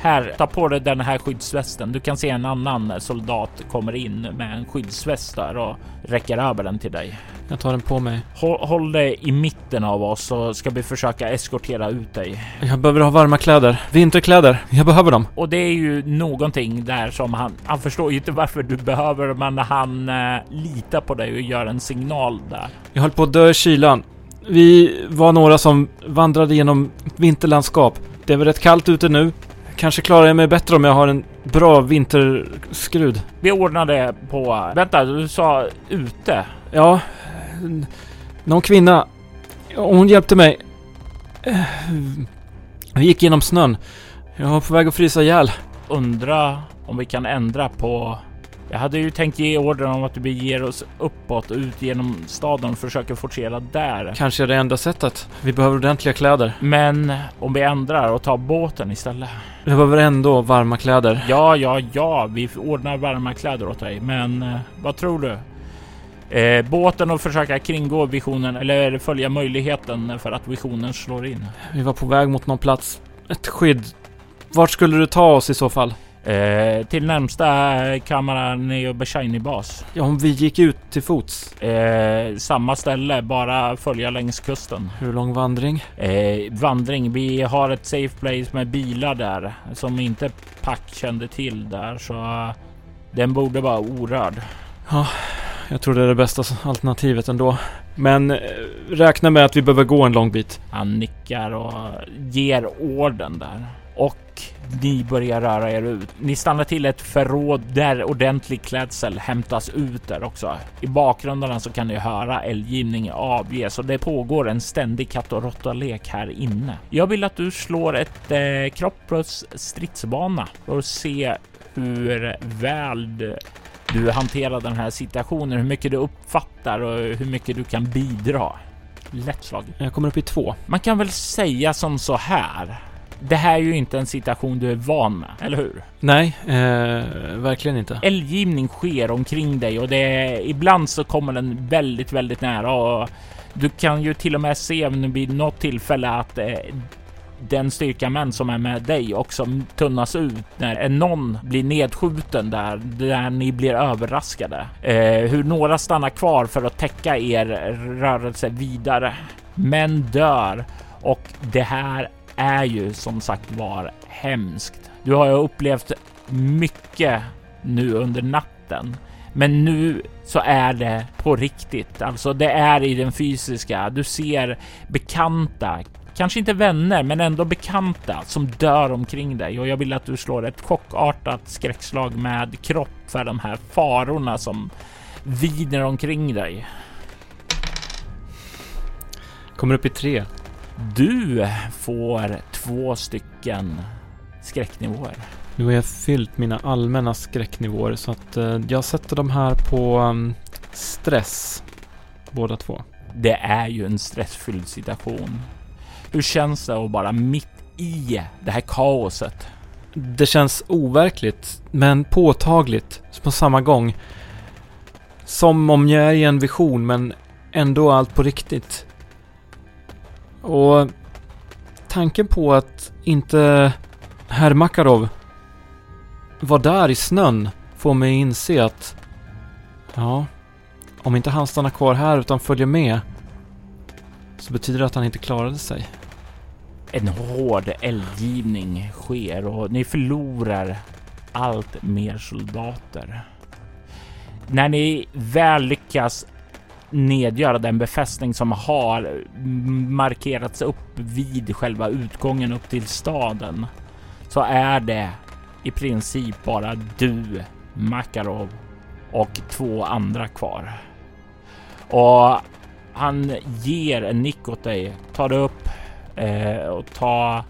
Här, ta på dig den här skyddsvästen. Du kan se en annan soldat kommer in med en skyddsväst där och räcker över den till dig. Jag tar den på mig. Håll, håll dig i mitten av oss så ska vi försöka eskortera ut dig. Jag behöver ha varma kläder. Vinterkläder. Jag behöver dem. Och det är ju någonting där som han, han förstår ju inte varför du behöver, men han eh, litar på dig och gör en signal där. Jag höll på att dö i kylan. Vi var några som vandrade genom vinterlandskap. Det är väl rätt kallt ute nu. Kanske klarar jag mig bättre om jag har en bra vinterskrud. Vi ordnar det på, vänta, du sa ute. Ja, någon kvinna. Hon hjälpte mig. Vi gick genom snön. Jag var på väg att frysa ihjäl. Undra om vi kan ändra på jag hade ju tänkt ge order om att vi beger oss uppåt ut genom staden och försöker forcera där. Kanske är det enda sättet. Vi behöver ordentliga kläder. Men om vi ändrar och tar båten istället. Jag behöver ändå varma kläder. Ja, ja, ja, vi ordnar varma kläder åt dig. Men eh, vad tror du? Eh, båten och försöka kringgå visionen eller följa möjligheten för att visionen slår in. Vi var på väg mot någon plats. Ett skydd. Vart skulle du ta oss i så fall? Eh, till närmsta kamera Neo Beshaini bas. Ja, om vi gick ut till fots. Eh, samma ställe, bara följa längs kusten. Hur lång vandring? Eh, vandring. Vi har ett safe place med bilar där som inte Pack kände till där så eh, den borde vara orörd. Jag tror det är det bästa alternativet ändå. Men eh, räkna med att vi behöver gå en lång bit. Han nickar och ger orden där. Och ni börjar röra er ut. Ni stannar till ett förråd där ordentlig klädsel hämtas ut där också. I bakgrunden så kan ni höra eldgivning avges och det pågår en ständig katt och råtta-lek här inne. Jag vill att du slår ett eh, kropp plus stridsbana för att se hur väl du- du hanterar den här situationen, hur mycket du uppfattar och hur mycket du kan bidra. Lätt slag. Jag kommer upp i två. Man kan väl säga som så här. Det här är ju inte en situation du är van med, eller hur? Nej, eh, verkligen inte. Eldgivning sker omkring dig och det är, ibland så kommer den väldigt, väldigt nära och du kan ju till och med se vid något tillfälle att eh, den styrka män som är med dig också tunnas ut när någon blir nedskjuten där, där ni blir överraskade. Eh, hur några stannar kvar för att täcka er rörelse vidare. Män dör och det här är ju som sagt var hemskt. Du har ju upplevt mycket nu under natten. Men nu så är det på riktigt. Alltså det är i den fysiska. Du ser bekanta, kanske inte vänner, men ändå bekanta som dör omkring dig. Och jag vill att du slår ett chockartat skräckslag med kropp för de här farorna som viner omkring dig. Kommer upp i tre. Du får två stycken skräcknivåer. Nu har jag fyllt mina allmänna skräcknivåer så att eh, jag sätter de här på um, stress. Båda två. Det är ju en stressfylld situation. Hur känns det att bara mitt i det här kaoset Det känns overkligt, men påtagligt på samma gång. Som om jag är i en vision, men ändå allt på riktigt. Och tanken på att inte herr Makarov var där i snön får mig inse att ja, om inte han stannar kvar här utan följer med så betyder det att han inte klarade sig. En hård eldgivning sker och ni förlorar allt mer soldater. När ni väl lyckas nedgöra den befästning som har markerats upp vid själva utgången upp till staden så är det i princip bara du, Makarov och två andra kvar. Och han ger en nick åt dig, Ta dig upp eh, och ta,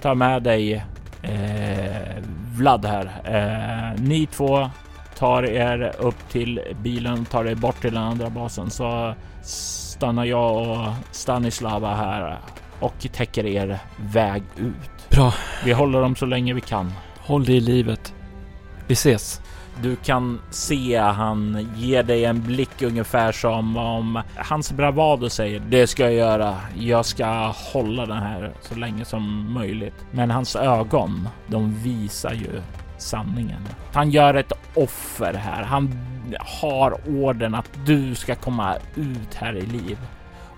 ta med dig eh, Vlad här. Eh, ni två tar er upp till bilen, tar er bort till den andra basen så stannar jag och Stanislava här och täcker er väg ut. Bra. Vi håller dem så länge vi kan. Håll dig i livet. Vi ses. Du kan se han ger dig en blick ungefär som om hans bravado säger det ska jag göra. Jag ska hålla den här så länge som möjligt. Men hans ögon, de visar ju sanningen. Han gör ett offer här. Han har orden att du ska komma ut här i liv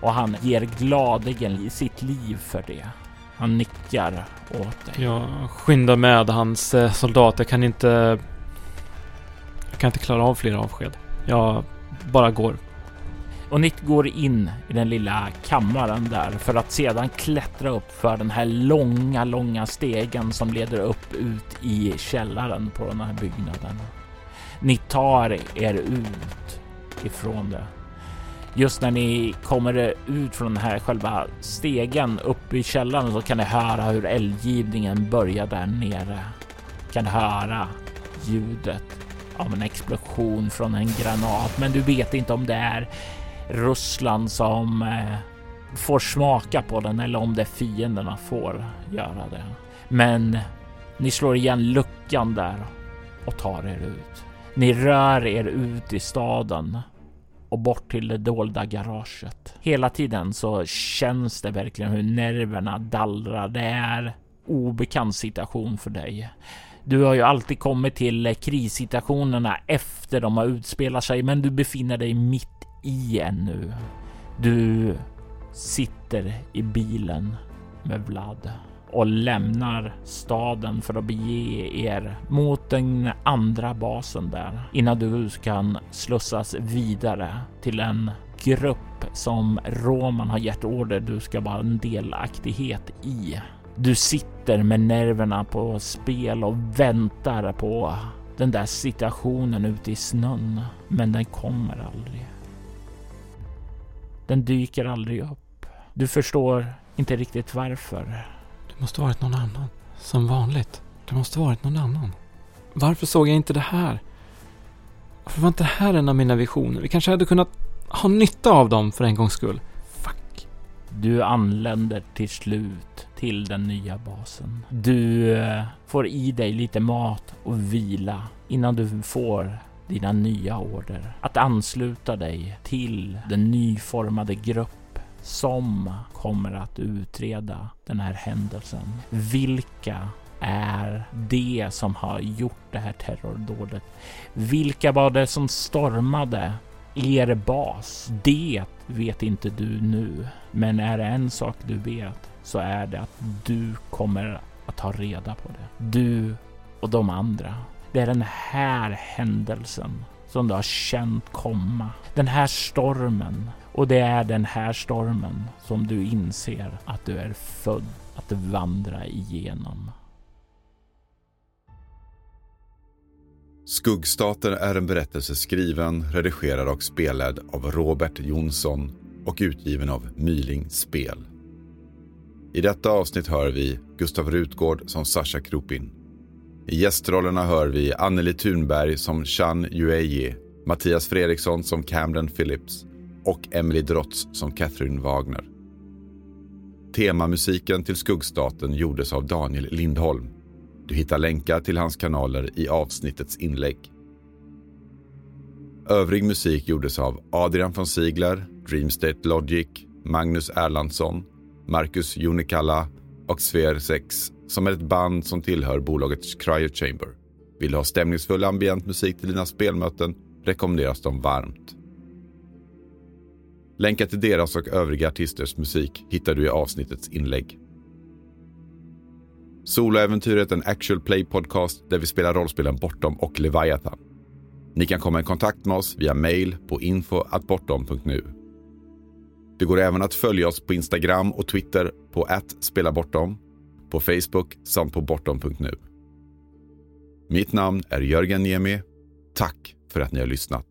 och han ger gladeligen sitt liv för det. Han nickar åt dig. Jag skyndar med hans eh, soldat. Jag kan inte... Jag kan inte klara av fler avsked. Jag bara går. Och Nick går in i den lilla kammaren där för att sedan klättra upp för den här långa, långa stegen som leder upp ut i källaren på den här byggnaden. Ni tar er ut ifrån det. Just när ni kommer ut från den här själva stegen upp i källaren så kan ni höra hur eldgivningen börjar där nere. Kan höra ljudet av en explosion från en granat, men du vet inte om det är Ryssland som eh, får smaka på den eller om det är fienderna får göra det. Men ni slår igen luckan där och tar er ut. Ni rör er ut i staden och bort till det dolda garaget. Hela tiden så känns det verkligen hur nerverna dallrar. Det är obekant situation för dig. Du har ju alltid kommit till krissituationerna efter de har utspelat sig, men du befinner dig mitt i ännu. Du sitter i bilen med Vlad och lämnar staden för att bege er mot den andra basen där innan du kan slussas vidare till en grupp som Roman har gett order du ska vara en delaktighet i. Du sitter med nerverna på spel och väntar på den där situationen ute i snön, men den kommer aldrig. Den dyker aldrig upp. Du förstår inte riktigt varför. Det måste varit någon annan. Som vanligt. Det måste varit någon annan. Varför såg jag inte det här? Varför var inte det här en av mina visioner? Vi kanske hade kunnat ha nytta av dem för en gångs skull. Fuck. Du anländer till slut till den nya basen. Du eh, får i dig lite mat och vila innan du får dina nya order att ansluta dig till den nyformade grupp som kommer att utreda den här händelsen. Vilka är det som har gjort det här terrordådet? Vilka var det som stormade er bas? Det vet inte du nu, men är det en sak du vet så är det att du kommer att ta reda på det. Du och de andra. Det är den här händelsen som du har känt komma. Den här stormen. Och det är den här stormen som du inser att du är född att vandra igenom. Skuggstater är en berättelse skriven, redigerad och spelad av Robert Jonsson och utgiven av Myling Spel. I detta avsnitt hör vi Gustav Rutgård som Sasha Kropin. I gästrollerna hör vi Anneli Thunberg som Chan Yueji, Mattias Fredriksson som Camden Phillips och Emily Drotz som Catherine Wagner. Temamusiken till Skuggstaten gjordes av Daniel Lindholm. Du hittar länkar till hans kanaler i avsnittets inlägg. Övrig musik gjordes av Adrian von Ziegler, Dreamstate Logic, Magnus Erlandsson, Marcus Junikala och Sver 6 som är ett band som tillhör bolaget Cryo Chamber. Vill du ha stämningsfull ambient musik till dina spelmöten rekommenderas de varmt. Länkar till deras och övriga artisters musik hittar du i avsnittets inlägg. Soloäventyret är en actual play podcast där vi spelar rollspelen Bortom och Leviathan. Ni kan komma i kontakt med oss via mail på info.bortom.nu. Det går även att följa oss på Instagram och Twitter på att spela bortom, på Facebook samt på bortom.nu. Mitt namn är Jörgen Niemi. Tack för att ni har lyssnat.